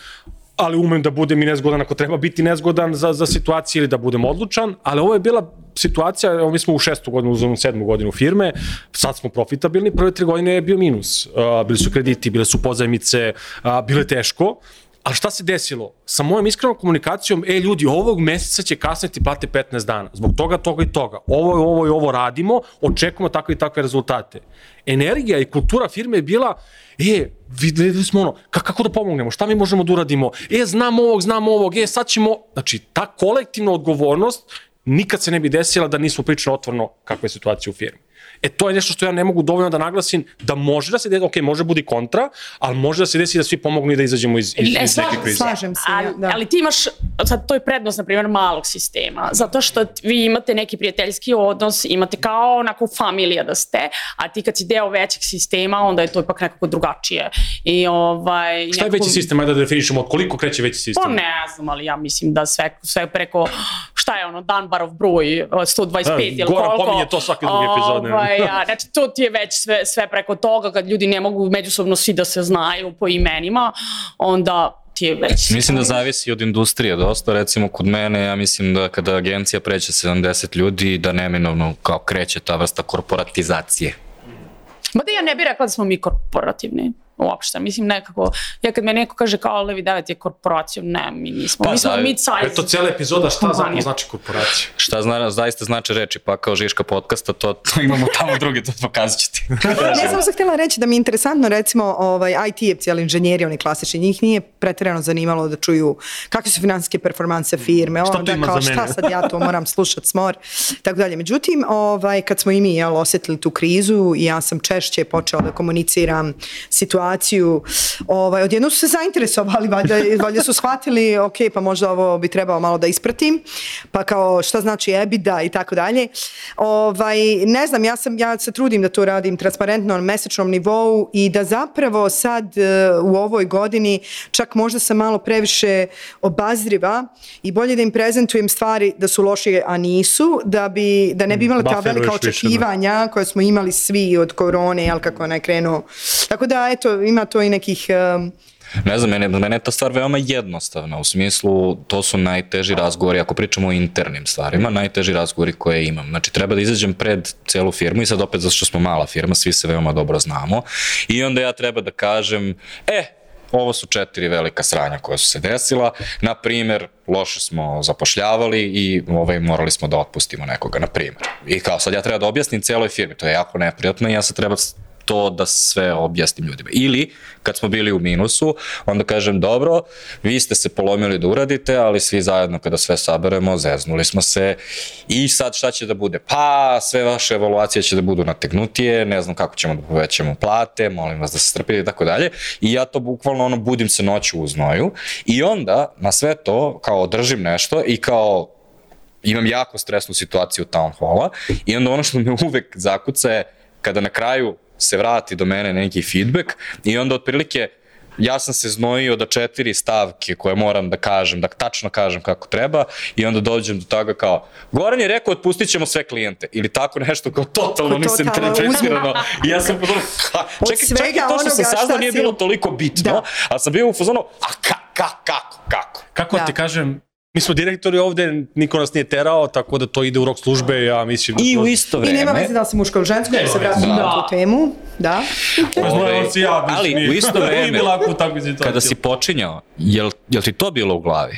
ali umem da budem i nezgodan ako treba biti nezgodan za, za situacije ili da budem odlučan, ali ovo je bila situacija, mi smo u šestu godinu, uzmemo sedmu godinu firme, sad smo profitabilni, prve tri godine je bio minus. Bili su krediti, bile su pozajmice, bilo je teško, Ali šta se desilo? Sa mojom iskrenom komunikacijom, e ljudi, ovog meseca će kasniti plate 15 dana. Zbog toga, toga i toga. Ovo i ovo i ovo radimo, očekujemo takve i takve rezultate. Energija i kultura firme je bila, e, videli smo ono, ka, kako da pomognemo, šta mi možemo da uradimo, e, znam ovog, znam ovog, e, sad ćemo, znači, ta kolektivna odgovornost nikad se ne bi desila da nismo pričali otvorno kakva je situacija u firmi. E to je nešto što ja ne mogu dovoljno da naglasim da može da se desi, ok, može budi kontra, ali može da se desi da svi pomognu i da izađemo iz, iz, Ne, iz neke krize. Slažem se, ali, da. ali ti imaš, sad to je prednost, na primjer, malog sistema, zato što vi imate neki prijateljski odnos, imate kao onako familija da ste, a ti kad si deo većeg sistema, onda je to ipak nekako drugačije. I, ovaj, Šta je nekako- veći sistem, ajde da definišemo, od koliko kreće veći sistem? Pa ne znam, ali ja mislim da sve, sve preko, šta je ono, Danbarov broj, 125 Da, ili Goran koliko. pominje to svake druge epizode. Ovaj, a, znači, to ti je već sve, sve preko toga, kad ljudi ne mogu međusobno svi da se znaju po imenima, onda ti je već... Mislim da zavisi od industrije dosta, recimo kod mene ja mislim da kada agencija preće 70 ljudi da neminovno kao kreće ta vrsta korporatizacije. Mada ja ne bih rekla da smo mi korporativni uopšte. Mislim nekako, ja kad me neko kaže kao Levi 9 je korporacijom, ne, mi nismo. Pa, mi smo da, mid-size. Eto, cijela epizoda šta zapravo znači korporacija. Šta zna, zaista znači reči, pa kao Žiška podcasta, to, to *laughs* imamo tamo druge, to pokazat ću ti. *laughs* Ne, samo sam htjela reći da mi je interesantno, recimo, ovaj, IT-evci, ali inženjeri, oni klasični, njih nije pretjerano zanimalo da čuju kakve su financijske performanse firme, Šta onda kao za šta sad ja to moram slušat smor, tako dalje. Međutim, ovaj, kad smo i mi jel, osjetili tu krizu i ja sam češće počela da komuniciram situaciju, ovaj, odjedno su se zainteresovali, valjda, valjda su shvatili, ok, pa možda ovo bi trebalo malo da ispratim, pa kao šta znači EBITDA i tako dalje. Ovaj, ne znam, ja, sam, ja se trudim da to radim transparentno na mesečnom nivou i da zapravo sad e, u ovoj godini čak možda sam malo previše obazriva i bolje da im prezentujem stvari da su lošije, a nisu, da, bi, da ne bi imali ta Bufferuješ velika više, da. očekivanja koje smo imali svi od korone, jel kako ona je krenuo. Tako da, eto, ima to i nekih... em, Ne znam, mene, mene je ta stvar veoma jednostavna, u smislu to su najteži razgovori, ako pričamo o internim stvarima, najteži razgovori koje imam. Znači, treba da izađem pred celu firmu i sad opet zato što smo mala firma, svi se veoma dobro znamo, i onda ja treba da kažem, e, ovo su četiri velika sranja koja su se desila, na primer, loše smo zapošljavali i ovaj, morali smo da otpustimo nekoga, na primer. I kao sad ja treba da objasnim celoj firmi, to je jako neprijatno i ja sad treba to da sve objasnim ljudima. Ili, kad smo bili u minusu, onda kažem, dobro, vi ste se polomili da uradite, ali svi zajedno kada sve saberemo, zeznuli smo se i sad šta će da bude? Pa, sve vaše evaluacije će da budu nategnutije, ne znam kako ćemo da povećamo plate, molim vas da se strpite i tako dalje. I ja to bukvalno ono budim se noću u znoju i onda na sve to kao držim nešto i kao imam jako stresnu situaciju town halla i onda ono što me *laughs* uvek zakuca je kada na kraju se vrati do mene neki feedback i onda otprilike ja sam se znojio da četiri stavke koje moram da kažem, da tačno kažem kako treba i onda dođem do toga kao Goran je rekao otpustit ćemo sve klijente ili tako nešto kao totalno nisam tretirano i ja sam potom čekaj, čekaj to što sam saznao nije bilo toliko bitno, da. ali sam bio u fazonu a ka, ka, kako, kako? Kako da. ti kažem, Mi smo direktori ovde, niko nas nije terao, tako da to ide u rok službe, ja mislim da I to... u isto vreme. I nema veze da li si muško ili žensko, da se vratimo da. na tu temu. Da. Ove, ja, ali u isto *laughs* vreme, kada si počinjao, jel, jel ti to bilo u glavi?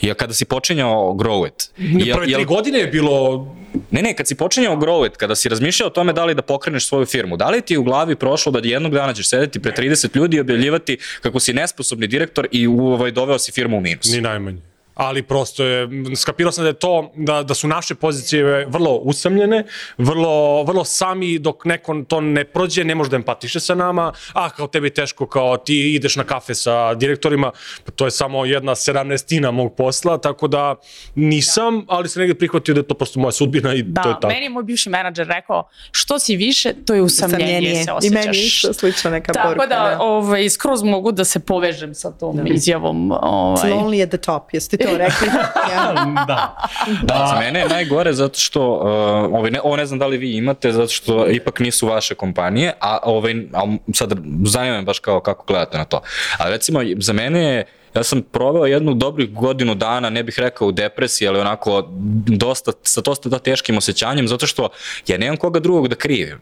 Ja kada si počinjao Grow It. Jel, Prve tri godine je bilo... Ne, ne, kad si počinjao Grow It, kada si razmišljao o tome da li da pokreneš svoju firmu, da li ti u glavi prošlo da jednog dana ćeš sedeti pre 30 ljudi i objavljivati kako si nesposobni direktor i u, ovaj, doveo si firmu u minus? Ni najmanje ali prosto je, skapirao sam da je to, da, da su naše pozicije vrlo usamljene, vrlo, vrlo sami dok neko to ne prođe, ne može da empatiše sa nama, a kao tebi je teško, kao ti ideš na kafe sa direktorima, pa to je samo jedna sedamnestina mog posla, tako da nisam, ali sam negde prihvatio da je to prosto moja sudbina i da, to je tako. meni je moj bivši menadžer rekao, što si više, to je usamljenje, usamljenje. se osjećaš. I meni isto slična neka tako poruka. Tako da, da. Ovaj, skroz mogu da se povežem sa tom da. izjavom. Ovaj. It's lonely at the top, jeste to *laughs* rekli? ja. da. da. Za mene je najgore zato što, uh, ovaj, ne, ovo ne znam da li vi imate, zato što ipak nisu vaše kompanije, a, ovaj, a sad zanima me baš kao kako gledate na to. A recimo, za mene je ja sam proveo jednu dobrih godinu dana, ne bih rekao u depresiji, ali onako dosta, sa dosta da teškim osjećanjem, zato što ja nemam koga drugog da krivim.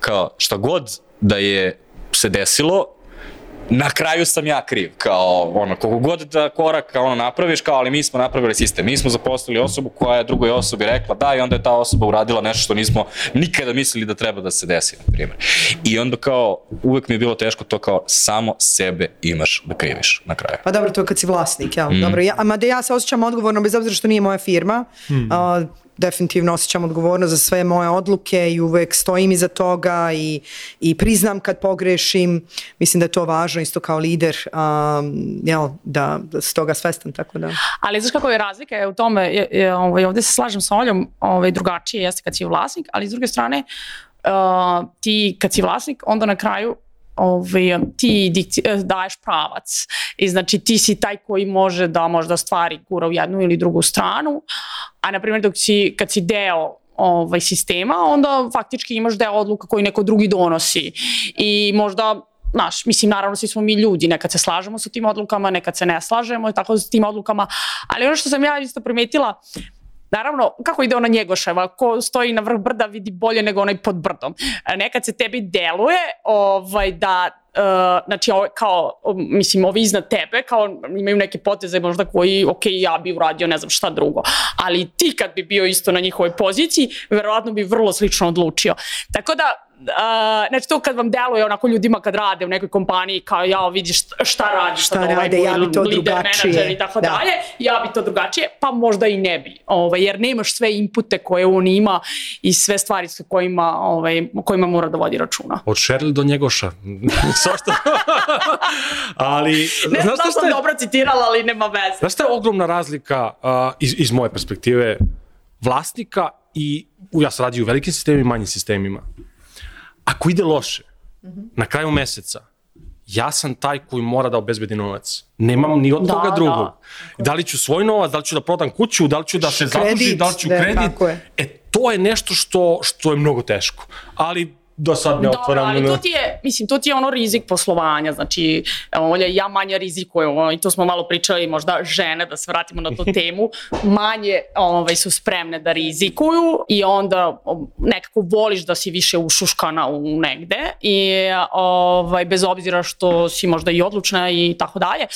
Kao, šta god da je se desilo, na kraju sam ja kriv, kao ono, koliko god da korak kao ono napraviš, kao ali mi smo napravili sistem, mi smo zaposlili osobu koja je drugoj osobi rekla da i onda je ta osoba uradila nešto što nismo nikada mislili da treba da se desi, na primjer. I onda kao, uvek mi je bilo teško to kao samo sebe imaš da kriviš na kraju. Pa dobro, to je kad si vlasnik, jel? Mm. Dobro, ja, a da ja se osjećam odgovorno bez obzira što nije moja firma, mm. a, definitivno osjećam odgovornost za sve moje odluke i uvek stojim iza toga i, i priznam kad pogrešim. Mislim da je to važno isto kao lider um, jel, da, da se toga svestan. Tako da. Ali znaš kako je razlika je u tome, je, je, ovaj, ovde se slažem sa Oljom, ovaj, drugačije jeste kad si vlasnik, ali s druge strane uh, ti kad si vlasnik, onda na kraju ovaj, ti dikci, eh, daješ pravac. I znači ti si taj koji može da možda stvari gura u jednu ili drugu stranu, a na primjer dok si, kad si deo ovaj, sistema, onda faktički imaš deo odluka koji neko drugi donosi. I možda Znaš, mislim, naravno svi smo mi ljudi, nekad se slažemo sa tim odlukama, nekad se ne slažemo i tako sa tim odlukama, ali ono što sam ja isto primetila, Naravno, kako ide ona Njegoševa, ko stoji na vrh brda vidi bolje nego onaj pod brdom. Nekad se tebi deluje ovaj, da Uh, znači kao, mislim, ovi iznad tebe, kao imaju neke poteze možda koji, ok, ja bi uradio ne znam šta drugo, ali ti kad bi bio isto na njihovoj poziciji, verovatno bi vrlo slično odlučio. Tako da, Uh, znači to kad vam deluje onako ljudima kad rade u nekoj kompaniji kao ja vidiš šta radi šta sad rade, ovaj ja bi to lider, drugačije i tako da. dalje, ja bi to drugačije pa možda i ne bi, ovaj, jer nemaš sve inpute koje on ima i sve stvari sa kojima, ovaj, kojima mora da vodi računa. Od Cheryl do Njegoša. *laughs* Svašta. ali, ne znam da sam dobro citirala, ali nema veze. Znaš šta je ogromna razlika uh, iz, iz moje perspektive vlasnika i ja sam radio u velikim sistemima i manjim sistemima Ako ide loše, na kraju meseca, ja sam taj koji mora da obezbedi novac. Nemam ni od da, koga drugog. Da. da li ću svoj novac, da li ću da prodam kuću, da li ću da se zadužim, da li ću da, kredit. Je. E, to je nešto što, što je mnogo teško. Ali do sad ne Dobro, otvaram. ali ono. to ti je, mislim, to ti je ono rizik poslovanja, znači, Olja, ja manje rizikujem, ono, i to smo malo pričali, možda žene, da se vratimo na tu *laughs* temu, manje ovaj, su spremne da rizikuju i onda o, nekako voliš da si više ušuškana u negde i ovaj, bez obzira što si možda i odlučna i tako dalje,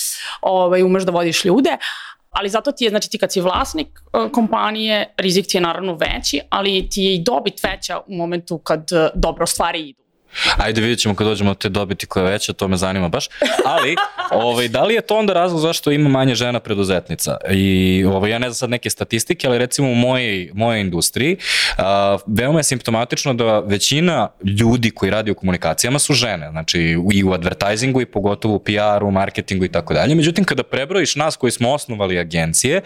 ovaj, umeš da vodiš ljude, ali zato ti je, znači ti kad si vlasnik e, kompanije, rizik ti je naravno veći, ali ti je i dobit veća u momentu kad e, dobro stvari idu. Ajde vidjet ćemo kad dođemo do te dobiti koja je veća, to me zanima baš. Ali, *laughs* ovaj, da li je to onda razlog zašto ima manje žena preduzetnica? I ovaj, ja ne znam sad neke statistike, ali recimo u mojej, mojej industriji, a, veoma je simptomatično da većina ljudi koji radi u komunikacijama su žene, znači i u advertisingu i pogotovo u PR-u, marketingu i tako dalje. Međutim, kada prebrojiš nas koji smo osnovali agencije,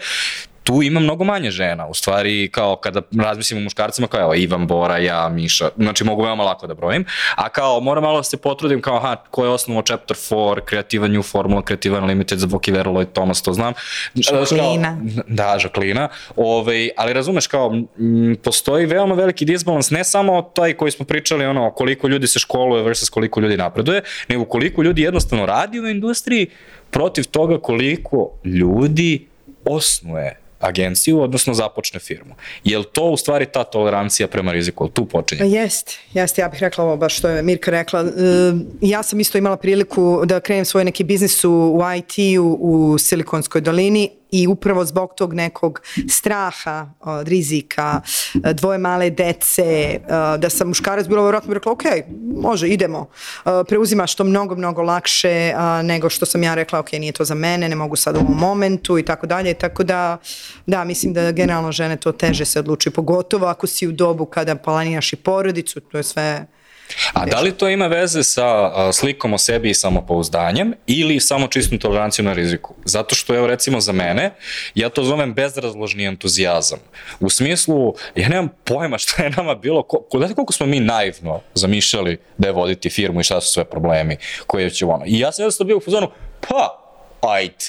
tu ima mnogo manje žena. U stvari, kao kada razmislim o muškarcima, kao evo, Ivan, Bora, ja, Miša, znači mogu veoma lako da brojim, a kao moram malo da se potrudim kao, aha, ko je osnovo Chapter 4, Kreativa New Formula, Kreativa Unlimited za Voki Verolo Thomas, to znam. Žaklina. Da, Žaklina. Ove, ali razumeš, kao, m, postoji veoma veliki disbalans, ne samo taj koji smo pričali, ono, koliko ljudi se školuje versus koliko ljudi napreduje, nego koliko ljudi jednostavno radi u industriji protiv toga koliko ljudi osnuje agenciju, odnosno započne firmu. Je li to u stvari ta tolerancija prema riziku? Tu počinje? Pa Jest, jest, ja bih rekla ovo baš što je Mirka rekla. E, Ja sam isto imala priliku da krenem svoj neki biznis u, u IT-u u Silikonskoj dolini i upravo zbog tog nekog straha od rizika, e, dvoje male dece, e, da sam muškarac bilo vjerojatno rekla, ok, može, idemo. Preuzimaš to mnogo, mnogo lakše nego što sam ja rekla, ok, nije to za mene, ne mogu sad u ovom momentu i tako dalje. Tako da, da, mislim da generalno žene to teže se odlučuju, pogotovo ako si u dobu kada planiraš i porodicu, to je sve A da li to ima veze sa slikom o sebi i samopouzdanjem ili samo čistom tolerancijom na riziku? Zato što, evo recimo za mene, ja to zovem bezrazložni entuzijazam. U smislu, ja nemam pojma šta je nama bilo, ko, znate koliko smo mi naivno zamišljali da je voditi firmu i šta su sve problemi koje će ono. I ja sam jednostavno bio u fazonu, pa, ajde.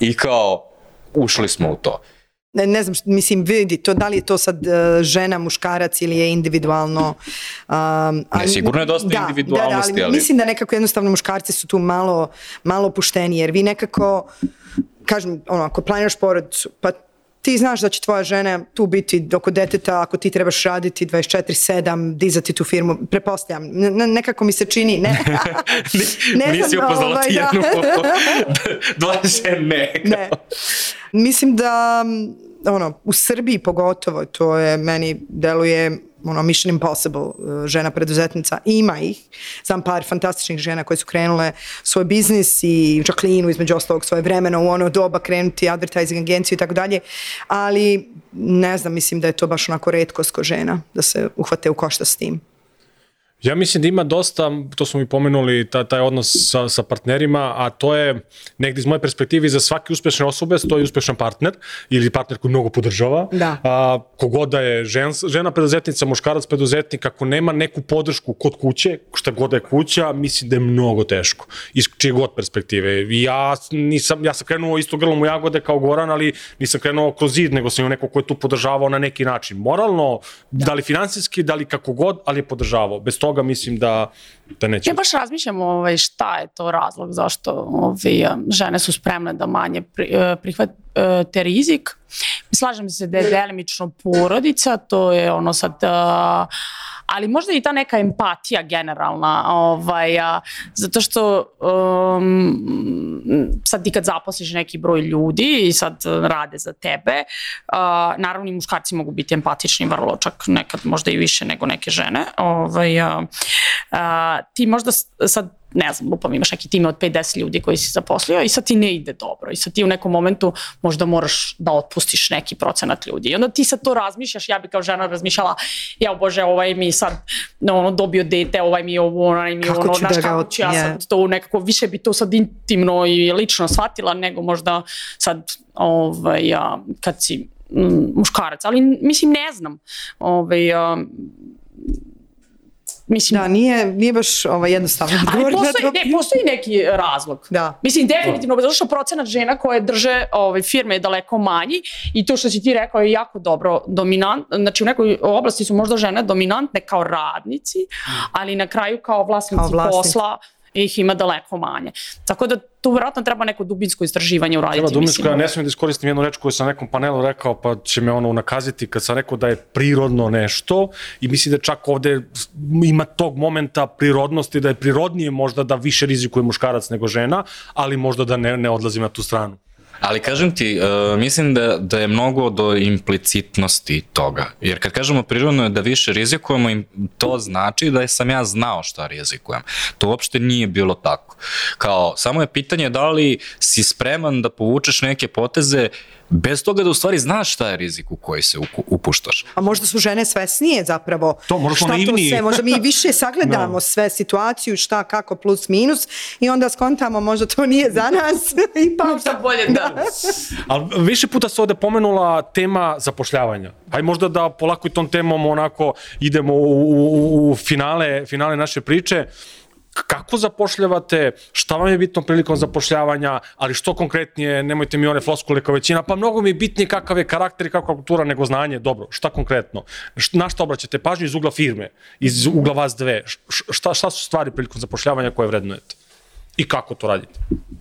I kao, ušli smo u to. Ne, ne znam, šta- mislim, vidi to, da li je to sad uh, žena, muškarac ili je individualno. Um, Ne, sigurno je dosta individualnosti, da, da, ali, ali- mislim da nekako jednostavno muškarci su tu malo, malo opušteni, jer vi nekako, kažem, ono, ako planiraš porodicu, pa ti znaš da će tvoja žena tu biti oko deteta, ako ti trebaš raditi 24-7, dizati tu firmu, prepostavljam, ne, ne- nekako mi se čini, ne, *laughs* ne Nisi znam, upoznala ovaj, ti da. jednu, *laughs* *laughs* dva žene. Ne. Mislim da ono, u Srbiji pogotovo, to je meni deluje ono Mission Impossible, uh, žena preduzetnica, ima ih. Znam par fantastičnih žena koje su krenule svoj biznis i Jacqueline između ostalog svoje vremena u ono doba krenuti advertising agenciju i tako dalje, ali ne znam, mislim da je to baš onako redkost ko žena da se uhvate u košta s tim. Ja mislim da ima dosta, to smo i pomenuli, ta, taj odnos sa, sa partnerima, a to je negdje iz moje perspektive za svake uspešne osobe stoji uspešan partner ili partner koji mnogo podržava. Da. A, kogod da je žen, žena preduzetnica, muškarac preduzetnik, ako nema neku podršku kod kuće, šta god da je kuća, mislim da je mnogo teško. Iz čije god perspektive. Ja, nisam, ja sam krenuo isto grlom u jagode kao Goran, ali nisam krenuo kroz zid, nego sam imao neko ko je tu podržavao na neki način. Moralno, da, da li finansijski, da li kako god, ali je podržavao. Bez toga mislim da, da neće. Ja baš razmišljam ovaj, šta je to razlog zašto ovaj, žene su spremne da manje pri, eh, prihvate rizik. Slažem se da je delimično porodica, to je ono sad... eh, ali možda i ta neka empatija generalna, ovaj, a, zato što um, sad ti kad zaposliš neki broj ljudi i sad rade za tebe, a, naravno i muškarci mogu biti empatični vrlo, čak nekad možda i više nego neke žene, ovaj, a, a, ti možda sad ne znam, lupam, imaš neki tim od 5-10 ljudi koji si zaposlio i sad ti ne ide dobro i sad ti u nekom momentu možda moraš da otpustiš neki procenat ljudi. I onda ti sad to razmišljaš, ja bi kao žena razmišljala, ja bože, ovaj mi sad no, ono, dobio dete, ovaj mi ovo, onaj mi Kako ono, ću znaš da kako ću ja sad to nekako, više bi to sad intimno i lično shvatila nego možda sad ovaj, a, kad si mm, muškarac, ali mislim ne znam ovaj, a, Mislim, Da, nije, nije baš ovaj, jednostavno *laughs* Ali odgovor na postoji, to ne, postoji neki razlog. Da. Mislim, definitivno, zato što procenat žena koje drže ovaj, firme je daleko manji i to što si ti rekao je jako dobro dominant, znači u nekoj oblasti su možda žene dominantne kao radnici, ali na kraju kao vlasnici, Kao vlasnici. posla ih ima daleko manje. Tako da tu vjerojatno treba neko dubinsko istraživanje uraditi. Treba Duminsko, mislim. ja ne smijem da iskoristim jednu reč koju sam nekom panelu rekao, pa će me ono unakaziti kad sam rekao da je prirodno nešto i mislim da čak ovde ima tog momenta prirodnosti, da je prirodnije možda da više rizikuje muškarac nego žena, ali možda da ne, ne odlazim na tu stranu. Ali kažem ti, uh, mislim da, da je mnogo do implicitnosti toga. Jer kad kažemo prirodno je da više rizikujemo, to znači da sam ja znao šta rizikujem. To uopšte nije bilo tako. Kao, samo je pitanje da li si spreman da povučeš neke poteze bez toga da u stvari znaš šta je rizik u koji se upuštaš. A možda su žene svesnije zapravo. To, možda smo šta naivniji. To sve, možda mi više sagledamo Da. sve situaciju, šta, kako, plus, minus i onda skontamo možda to nije za nas *laughs* i pa Možda bolje da. *laughs* Ali više puta se ovde pomenula tema zapošljavanja. Aj možda da polako i tom temom onako idemo u, u, u finale, finale naše priče. K- Kako zapošljavate, šta vam je bitno prilikom zapošljavanja, ali što konkretnije, nemojte mi one floskule kao većina, pa mnogo mi je bitnije kakav je karakter i kakva kultura nego znanje, dobro, šta konkretno, na šta obraćate pažnju? Iz ugla firme, iz ugla vas dve, šta, šta su stvari prilikom zapošljavanja koje vrednujete? I kako to radite?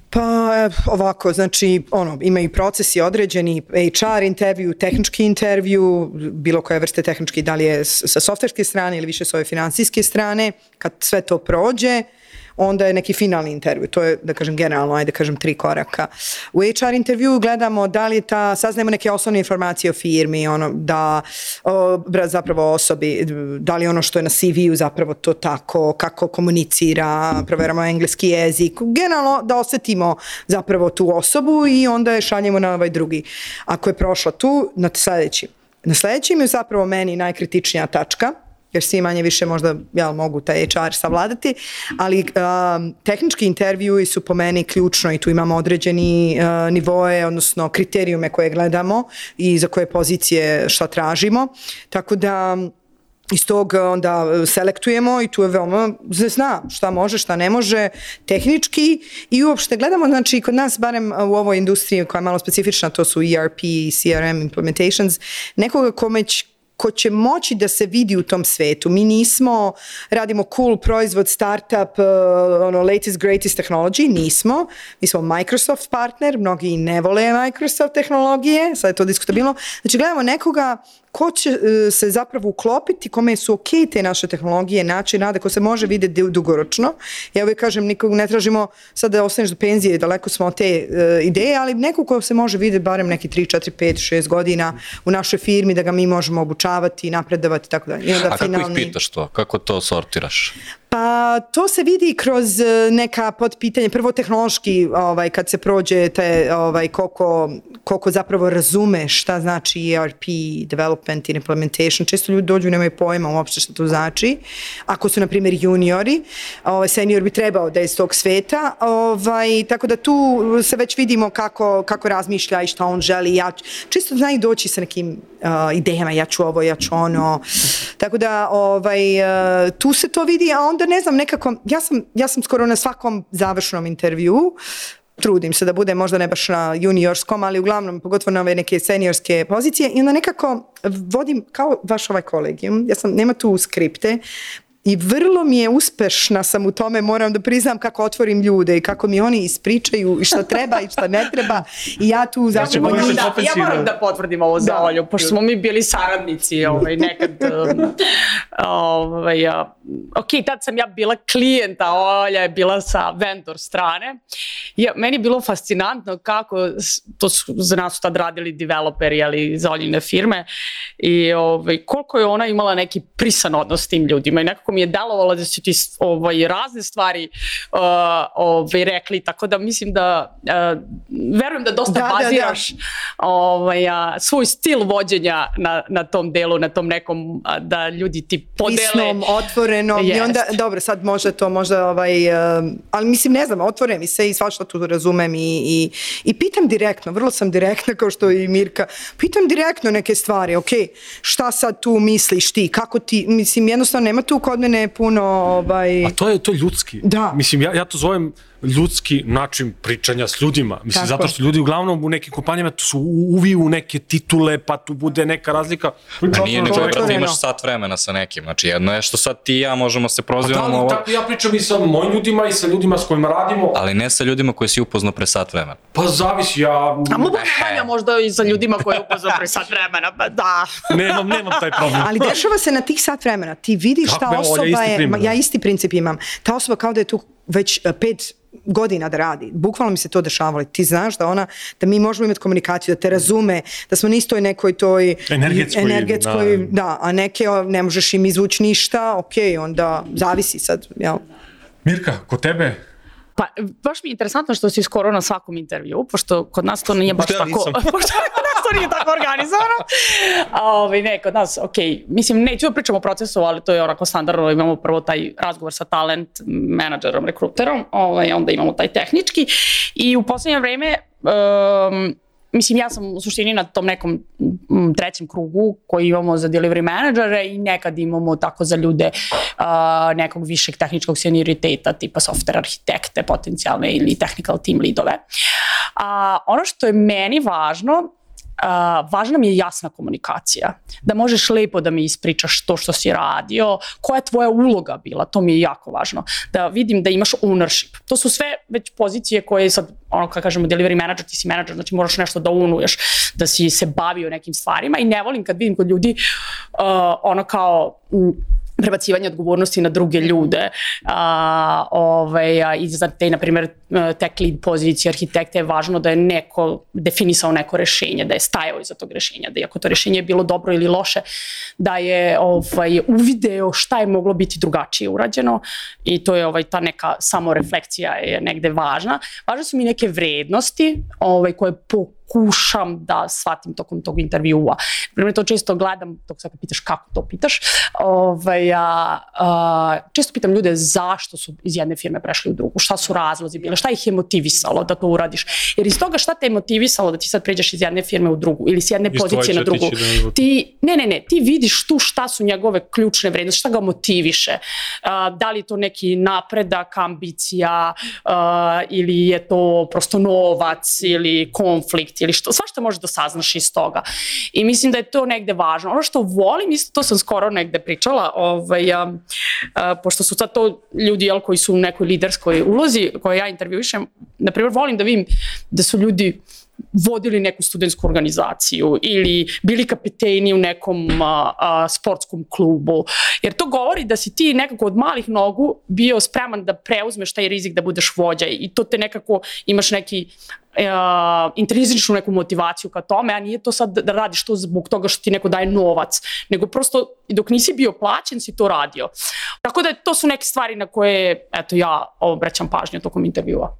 Pa e, ovako, znači, ono, imaju procesi određeni, HR intervju, tehnički intervju, bilo koje vrste tehnički, da li je sa softverske strane ili više s ove finansijske strane, kad sve to prođe, onda je neki finalni intervju, to je, da kažem, generalno, ajde kažem, tri koraka. U HR intervju gledamo da li ta, saznajemo neke osnovne informacije o firmi, ono, da, o, zapravo osobi, da li ono što je na CV-u zapravo to tako, kako komunicira, proveramo engleski jezik, generalno da osetimo zapravo tu osobu i onda je šaljemo na ovaj drugi. Ako je prošla tu, na sledeći. Na sledećim je zapravo meni najkritičnija tačka, jer svi manje više možda ja mogu taj HR savladati, ali um, tehnički intervjui su po meni ključno i tu imamo određeni uh, nivoe, odnosno kriterijume koje gledamo i za koje pozicije šta tražimo. Tako da iz tog onda selektujemo i tu je veoma zna šta može, šta ne može tehnički i uopšte gledamo, znači kod nas barem u ovoj industriji koja je malo specifična, to su ERP CRM implementations, nekoga kome će ko će moći da se vidi u tom svetu. Mi nismo, radimo cool proizvod, startup, uh, ono, latest, greatest technology, nismo. Mi smo Microsoft partner, mnogi ne vole Microsoft tehnologije, sad je to diskutabilno. Znači, gledamo nekoga ko će uh, se zapravo uklopiti, kome su ok te naše tehnologije, način rada, ko se može videti du- dugoročno. Ja uvijek kažem, nikog ne tražimo sad da ostaneš do penzije, daleko smo od te uh, ideje, ali neko ko se može videti barem neki 3, 4, 5, 6 godina u našoj firmi, da ga mi možemo obučavati, napredovati i tako dalje. A kako finalni... ih pitaš to? Kako to sortiraš? Pa to se vidi kroz e, neka podpitanje, prvo tehnološki ovaj, kad se prođe te, ovaj, koliko, koliko zapravo razume šta znači ERP, development i implementation. Često ljudi dođu nemaju pojma uopšte šta to znači. Ako su, na primjer, juniori, ovaj, senior bi trebao da je iz tog sveta, ovaj, tako da tu se već vidimo kako, kako razmišlja i šta on želi. Ja, čisto znaju doći sa nekim uh, idejama, ja ću ovo, ja ću ono. Tako da ovaj, uh, tu se to vidi, a onda ne znam, nekako, ja sam, ja sam skoro na svakom završnom intervju, trudim se da bude možda ne baš na juniorskom, ali uglavnom pogotovo na ove neke seniorske pozicije i onda nekako vodim kao vaš ovaj kolegijum, ja sam, nema tu skripte, I vrlo mi je uspešna sam u tome, moram da priznam kako otvorim ljude i kako mi oni ispričaju i šta treba i šta ne treba. I ja tu zapravo... više Da, ja moram da potvrdim ovo za Da. Olju, pošto smo mi bili saradnici ovaj, nekad. Ovaj, ok, tad sam ja bila klijenta, Olja je bila sa vendor strane. Ja, meni je bilo fascinantno kako, to su za nas su tad radili developeri, ali za Oljine firme, i ovaj, koliko je ona imala neki prisan odnos s tim ljudima i nekako mi je delovalo da su ti s- ovaj, razne stvari uh, ovaj, rekli, tako da mislim da uh, verujem da dosta Da, da, da. baziraš ovaj, a, svoj stil vođenja na, na tom delu, na tom nekom a, da ljudi ti podele. Prisnom, otvorenom i onda, dobro, sad možda to, možda ovaj, ali mislim, ne znam, otvore mi se i svašta tu razumem i, i, i pitam direktno, vrlo sam direktna kao što i Mirka, pitam direktno neke stvari, ok, šta sad tu misliš ti, kako ti, mislim, jednostavno nema tu kod mene puno, ovaj... A to je, to je ljudski. Da. Mislim, ja, ja to zovem ljudski način pričanja s ljudima. Mislim, Tako zato je. što ljudi uglavnom u nekim kompanijama su uviju u neke titule, pa tu bude neka razlika. A nije je brate, otvoreno. imaš sat vremena sa nekim. Znači, jedno je što sad ti i ja možemo se Pa da, ovo, tako ja pričam i sa mojim ljudima i sa ljudima s kojima radimo. ali ne sa ljudima koje si upoznao pre sat vremena. Pa zavisi, ja A mogu manja možda i za ljudima koji upoznao pre sat vremena, pa da. *laughs* nemam, nemam taj problem. Ali dešava se na tih sat vremena. Ti vidiš Kako ta je osoba je, da. ja isti princip imam. Ta osoba kao da je tu već e, pet godina da radi. Bukvalno mi se to dešavalo. Ti znaš da ona, da mi možemo imati komunikaciju, da te razume, da smo na istoj nekoj toj Energetskoj, energetskoj da. da. a neke ne možeš im izvući ništa, ok, onda zavisi sad, jel? Mirka, kod tebe? Pa, baš mi je interesantno što si skoro na svakom intervju, pošto kod nas to nije baš ja tako, *laughs* *laughs* pošto to nije tako organizovano. *laughs* A, ovaj, ne, kod nas, ok, mislim, neću da pričam o procesu, ali to je onako standardno, imamo prvo taj razgovor sa talent menadžerom, rekruterom, ovaj, onda imamo taj tehnički i u poslednje vreme um, Mislim, ja sam u suštini na tom nekom trećem krugu koji imamo za delivery menadžere i nekad imamo tako za ljude uh, nekog višeg tehničkog senioriteta, tipa software arhitekte potencijalne ili technical team leadove. A, ono što je meni važno Uh, važna mi je jasna komunikacija. Da možeš lepo da mi ispričaš to što si radio, koja je tvoja uloga bila, to mi je jako važno. Da vidim da imaš ownership. To su sve već pozicije koje sad, ono kako kažemo, delivery manager, ti si manager, znači moraš nešto da unuješ, da si se bavio nekim stvarima i ne volim kad vidim kod ljudi uh, ono kao prebacivanje odgovornosti na druge ljude. A, ovaj, a, I za te, na primjer, tech lead pozicije arhitekta je važno da je neko definisao neko rešenje, da je stajao iza tog rešenja, da iako to rešenje je bilo dobro ili loše, da je ovaj, uvideo šta je moglo biti drugačije urađeno i to je ovaj, ta neka samorefleksija je negde važna. Važne su mi neke vrednosti ovaj, koje pokušam da shvatim tokom tog intervjua. Primjer, to često gledam, dok sad pitaš kako to pitaš, ovaj, a, a, često pitam ljude zašto su iz jedne firme prešli u drugu, šta su razlozi bile, šta ih je motivisalo da to uradiš. Jer iz toga šta te je motivisalo da ti sad pređeš iz jedne firme u drugu ili s jedne pozicije na drugu, ti, ne, ne, ne, ti vidiš tu šta su njegove ključne vrednosti, šta ga motiviše. A, da li je to neki napredak, ambicija a, ili je to prosto novac ili konflikt ili što, svašta možeš da saznaš iz toga. I mislim da je to negde važno. Ono što volim, isto to sam skoro negde pričala, ovaj, a, a, pošto su sad to ljudi jel, koji su u nekoj liderskoj ulozi, koje ja intervjuišem, na primjer volim da vidim da su ljudi vodili neku studentsku organizaciju ili bili kapiteni u nekom a, a, sportskom klubu. Jer to govori da si ti nekako od malih nogu bio spreman da preuzmeš taj rizik da budeš vođa i to te nekako imaš neki uh, intrinzičnu neku motivaciju ka tome, a nije to sad da radiš to zbog toga što ti neko daje novac, nego prosto dok nisi bio plaćen si to radio. Tako da to su neke stvari na koje eto, ja obraćam pažnju tokom intervjua.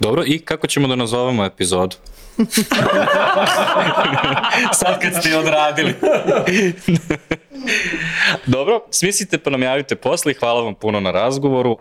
Dobro, i kako ćemo da nazovemo epizodu? *laughs* Sad kad ste odradili. Dobro, smislite pa nam javite posle i hvala vam puno na razgovoru.